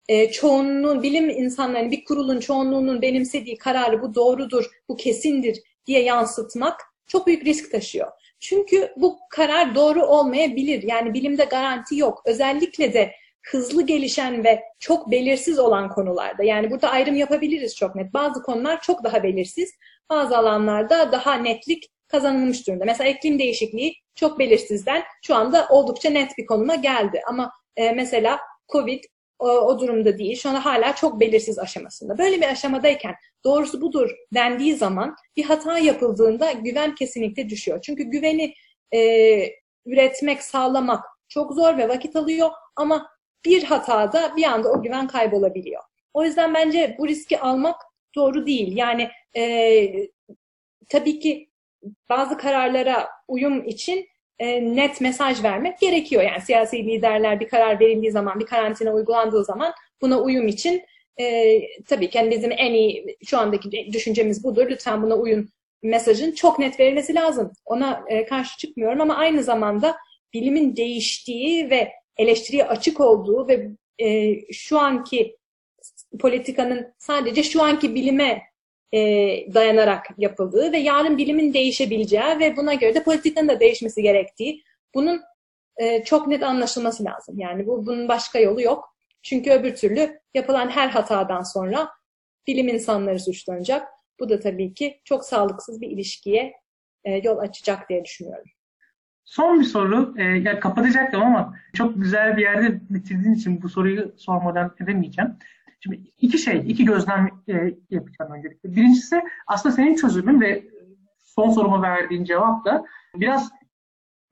e, çoğunluğun, bilim insanlarının, bir kurulun çoğunluğunun benimsediği kararı bu doğrudur, bu kesindir diye yansıtmak çok büyük risk taşıyor. Çünkü bu karar doğru olmayabilir. Yani bilimde garanti yok. Özellikle de hızlı gelişen ve çok belirsiz olan konularda. Yani burada ayrım yapabiliriz çok net. Bazı konular çok daha belirsiz. Bazı alanlarda daha netlik kazanılmış durumda. Mesela iklim değişikliği çok belirsizden şu anda oldukça net bir konuma geldi. Ama e, mesela Covid o, o durumda değil. Şu anda hala çok belirsiz aşamasında. Böyle bir aşamadayken doğrusu budur dendiği zaman bir hata yapıldığında güven kesinlikle düşüyor. Çünkü güveni e, üretmek, sağlamak çok zor ve vakit alıyor ama bir hatada bir anda o güven kaybolabiliyor. O yüzden bence bu riski almak doğru değil. Yani e, tabii ki bazı kararlara uyum için e, net mesaj vermek gerekiyor. Yani siyasi liderler bir karar verildiği zaman, bir karantina uygulandığı zaman buna uyum için e, tabii ki yani bizim en iyi şu andaki düşüncemiz budur. Lütfen buna uyun mesajın çok net verilmesi lazım. Ona e, karşı çıkmıyorum ama aynı zamanda bilimin değiştiği ve eleştiriye açık olduğu ve e, şu anki politikanın sadece şu anki bilime e, dayanarak yapıldığı ve yarın bilimin değişebileceği ve buna göre de politikanın da değişmesi gerektiği bunun e, çok net anlaşılması lazım. Yani bu bunun başka yolu yok. Çünkü öbür türlü yapılan her hatadan sonra bilim insanları suçlanacak. Bu da tabii ki çok sağlıksız bir ilişkiye e, yol açacak diye düşünüyorum. Son bir soru. E, ya kapatacaktım ama çok güzel bir yerde bitirdiğin için bu soruyu sormadan edemeyeceğim. Şimdi iki şey, iki gözlem e, yapacağım öncelikle. Birincisi aslında senin çözümün ve son soruma verdiğin cevap da biraz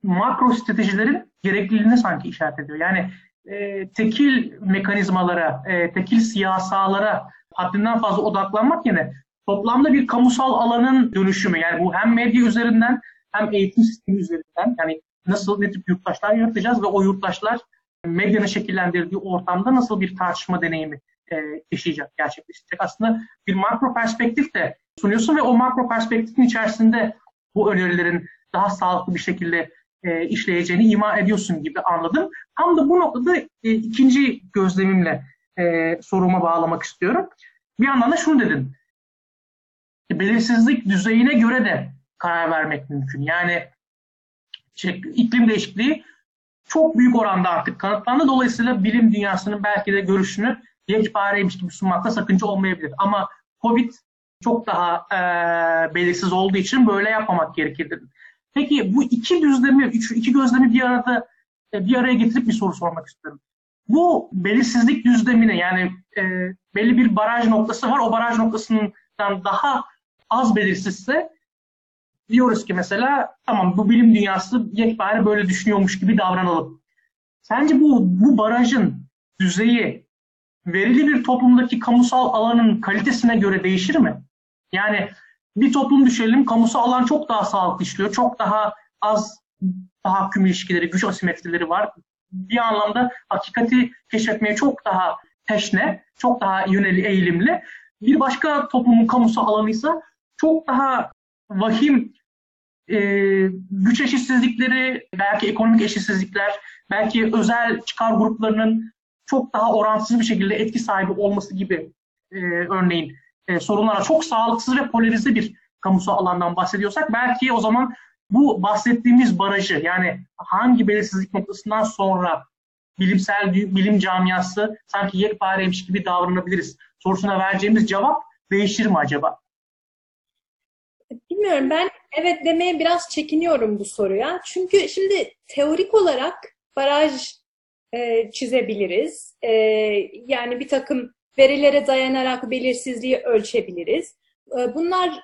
makro stratejilerin gerekliliğine sanki işaret ediyor. Yani e, tekil mekanizmalara, e, tekil siyasalara haddinden fazla odaklanmak yerine toplamda bir kamusal alanın dönüşümü yani bu hem medya üzerinden hem eğitim sistemi üzerinden yani nasıl ne tip yurttaşlar yaratacağız ve o yurttaşlar medyanın şekillendirdiği ortamda nasıl bir tartışma deneyimi e, yaşayacak, gerçekleşecek. Aslında bir makro perspektif de sunuyorsun ve o makro perspektifin içerisinde bu önerilerin daha sağlıklı bir şekilde e, işleyeceğini ima ediyorsun gibi anladım. Tam da bu noktada e, ikinci gözlemimle e, soruma bağlamak istiyorum. Bir yandan da şunu dedin. Belirsizlik düzeyine göre de karar vermek mümkün. Yani şey, iklim değişikliği çok büyük oranda artık kanıtlandı. Dolayısıyla bilim dünyasının belki de görüşünü yekpareymiş gibi sunmakta sakınca olmayabilir. Ama Covid çok daha e, belirsiz olduğu için böyle yapmamak gerekir. Peki bu iki düzlemi, üç, iki gözlemi bir arada e, bir araya getirip bir soru sormak istiyorum. Bu belirsizlik düzlemine yani e, belli bir baraj noktası var. O baraj noktasından daha az belirsizse diyoruz ki mesela tamam bu bilim dünyası yekpare böyle düşünüyormuş gibi davranalım. Sence bu, bu barajın düzeyi verili bir toplumdaki kamusal alanın kalitesine göre değişir mi? Yani bir toplum düşelim, kamusal alan çok daha sağlıklı işliyor, çok daha az tahakküm ilişkileri, güç asimetrileri var. Bir anlamda hakikati keşfetmeye çok daha teşne, çok daha yöneli, eğilimli. Bir başka toplumun kamusal alanıysa çok daha vahim e, güç eşitsizlikleri, belki ekonomik eşitsizlikler, belki özel çıkar gruplarının çok daha orantısız bir şekilde etki sahibi olması gibi e, örneğin e, sorunlara çok sağlıksız ve polarize bir kamusal alandan bahsediyorsak belki o zaman bu bahsettiğimiz barajı yani hangi belirsizlik noktasından sonra bilimsel bilim camiası sanki yekpareymiş gibi davranabiliriz sorusuna vereceğimiz cevap değişir mi acaba? Bilmiyorum ben evet demeye biraz çekiniyorum bu soruya. Çünkü şimdi teorik olarak baraj e, çizebiliriz. E, yani bir takım verilere dayanarak belirsizliği ölçebiliriz. E, bunlar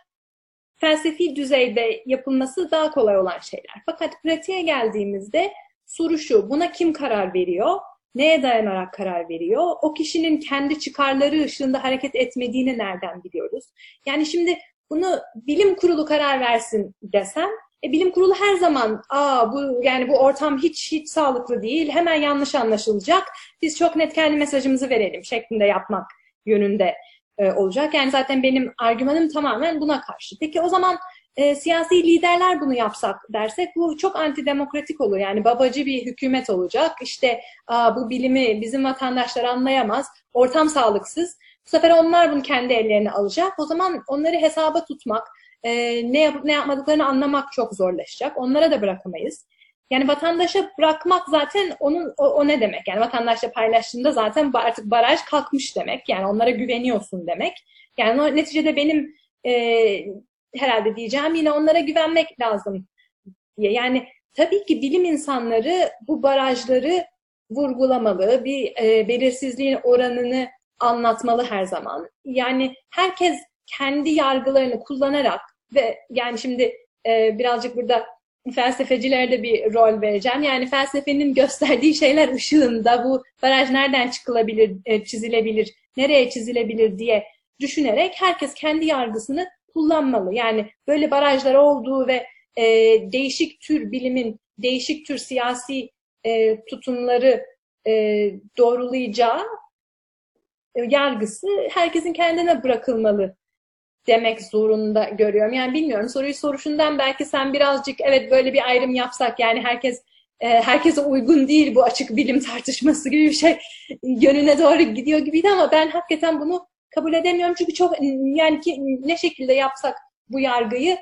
felsefi düzeyde yapılması daha kolay olan şeyler. Fakat pratiğe geldiğimizde soru şu, buna kim karar veriyor? Neye dayanarak karar veriyor? O kişinin kendi çıkarları ışığında hareket etmediğini nereden biliyoruz? Yani şimdi bunu bilim kurulu karar versin desem e, bilim kurulu her zaman aa bu yani bu ortam hiç hiç sağlıklı değil. Hemen yanlış anlaşılacak. Biz çok net kendi mesajımızı verelim şeklinde yapmak yönünde e, olacak. Yani zaten benim argümanım tamamen buna karşı. Peki o zaman e, siyasi liderler bunu yapsak dersek bu çok antidemokratik olur. Yani babacı bir hükümet olacak. İşte aa, bu bilimi bizim vatandaşlar anlayamaz. Ortam sağlıksız. Bu sefer onlar bunu kendi ellerine alacak. O zaman onları hesaba tutmak, e, ne yapıp ne yapmadıklarını anlamak çok zorlaşacak. Onlara da bırakamayız. Yani vatandaşa bırakmak zaten onun o, o ne demek? Yani vatandaşla paylaştığında zaten artık baraj kalkmış demek. Yani onlara güveniyorsun demek. Yani o, neticede benim e, herhalde diyeceğim yine onlara güvenmek lazım diye. Yani tabii ki bilim insanları bu barajları vurgulamalı, bir e, belirsizliğin oranını anlatmalı her zaman. Yani herkes kendi yargılarını kullanarak ve yani şimdi e, birazcık burada felsefecilere de bir rol vereceğim. Yani felsefenin gösterdiği şeyler ışığında bu baraj nereden çıkılabilir, e, çizilebilir, nereye çizilebilir diye düşünerek herkes kendi yargısını kullanmalı. Yani böyle barajlar olduğu ve e, değişik tür bilimin, değişik tür siyasi e, tutumları e, doğrulayacağı yargısı herkesin kendine bırakılmalı demek zorunda görüyorum. Yani bilmiyorum soruyu soruşundan belki sen birazcık evet böyle bir ayrım yapsak yani herkes e, herkese uygun değil bu açık bilim tartışması gibi bir şey yönüne doğru gidiyor gibiydi ama ben hakikaten bunu kabul edemiyorum çünkü çok yani ki ne şekilde yapsak bu yargıyı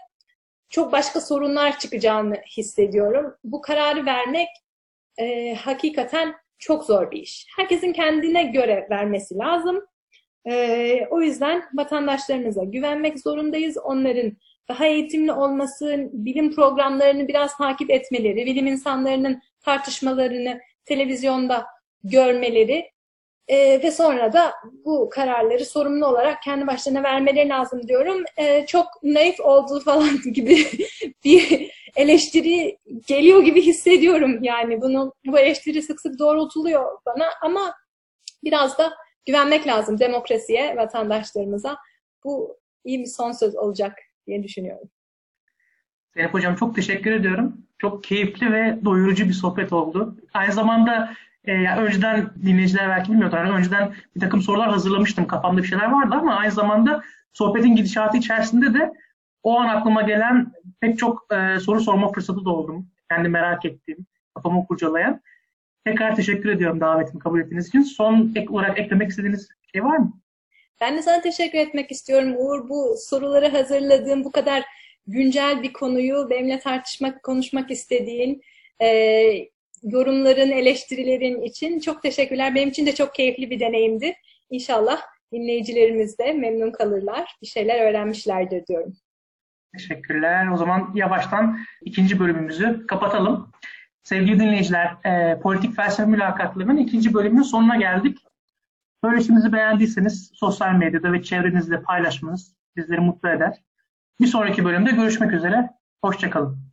çok başka sorunlar çıkacağını hissediyorum. Bu kararı vermek e, hakikaten çok zor bir iş. Herkesin kendine göre vermesi lazım. E, o yüzden vatandaşlarımıza güvenmek zorundayız. Onların daha eğitimli olması, bilim programlarını biraz takip etmeleri, bilim insanlarının tartışmalarını televizyonda görmeleri e, ve sonra da bu kararları sorumlu olarak kendi başlarına vermeleri lazım diyorum. E, çok naif olduğu falan gibi bir eleştiri geliyor gibi hissediyorum. Yani bunu bu eleştiri sık sık doğrultuluyor bana ama biraz da güvenmek lazım demokrasiye, vatandaşlarımıza. Bu iyi bir son söz olacak diye düşünüyorum. Zeynep Hocam çok teşekkür ediyorum. Çok keyifli ve doyurucu bir sohbet oldu. Aynı zamanda e, yani önceden dinleyiciler belki bilmiyordu. Yani önceden bir takım sorular hazırlamıştım. Kafamda bir şeyler vardı ama aynı zamanda sohbetin gidişatı içerisinde de o an aklıma gelen pek çok e, soru sorma fırsatı da oldum. Kendi merak ettiğim, kafamı kurcalayan. Tekrar teşekkür ediyorum davetimi kabul ettiğiniz için. Son ek olarak eklemek istediğiniz şey var mı? Ben de sana teşekkür etmek istiyorum Uğur. Bu soruları hazırladığım, bu kadar güncel bir konuyu benimle tartışmak, konuşmak istediğin, e, yorumların, eleştirilerin için çok teşekkürler. Benim için de çok keyifli bir deneyimdi. İnşallah dinleyicilerimiz de memnun kalırlar, bir şeyler öğrenmişlerdir diyorum. Teşekkürler. O zaman yavaştan ikinci bölümümüzü kapatalım. Sevgili dinleyiciler, e, politik felsefe mülakatlarının ikinci bölümünün sonuna geldik. Söyleşimizi beğendiyseniz sosyal medyada ve çevrenizde paylaşmanız bizleri mutlu eder. Bir sonraki bölümde görüşmek üzere. Hoşçakalın.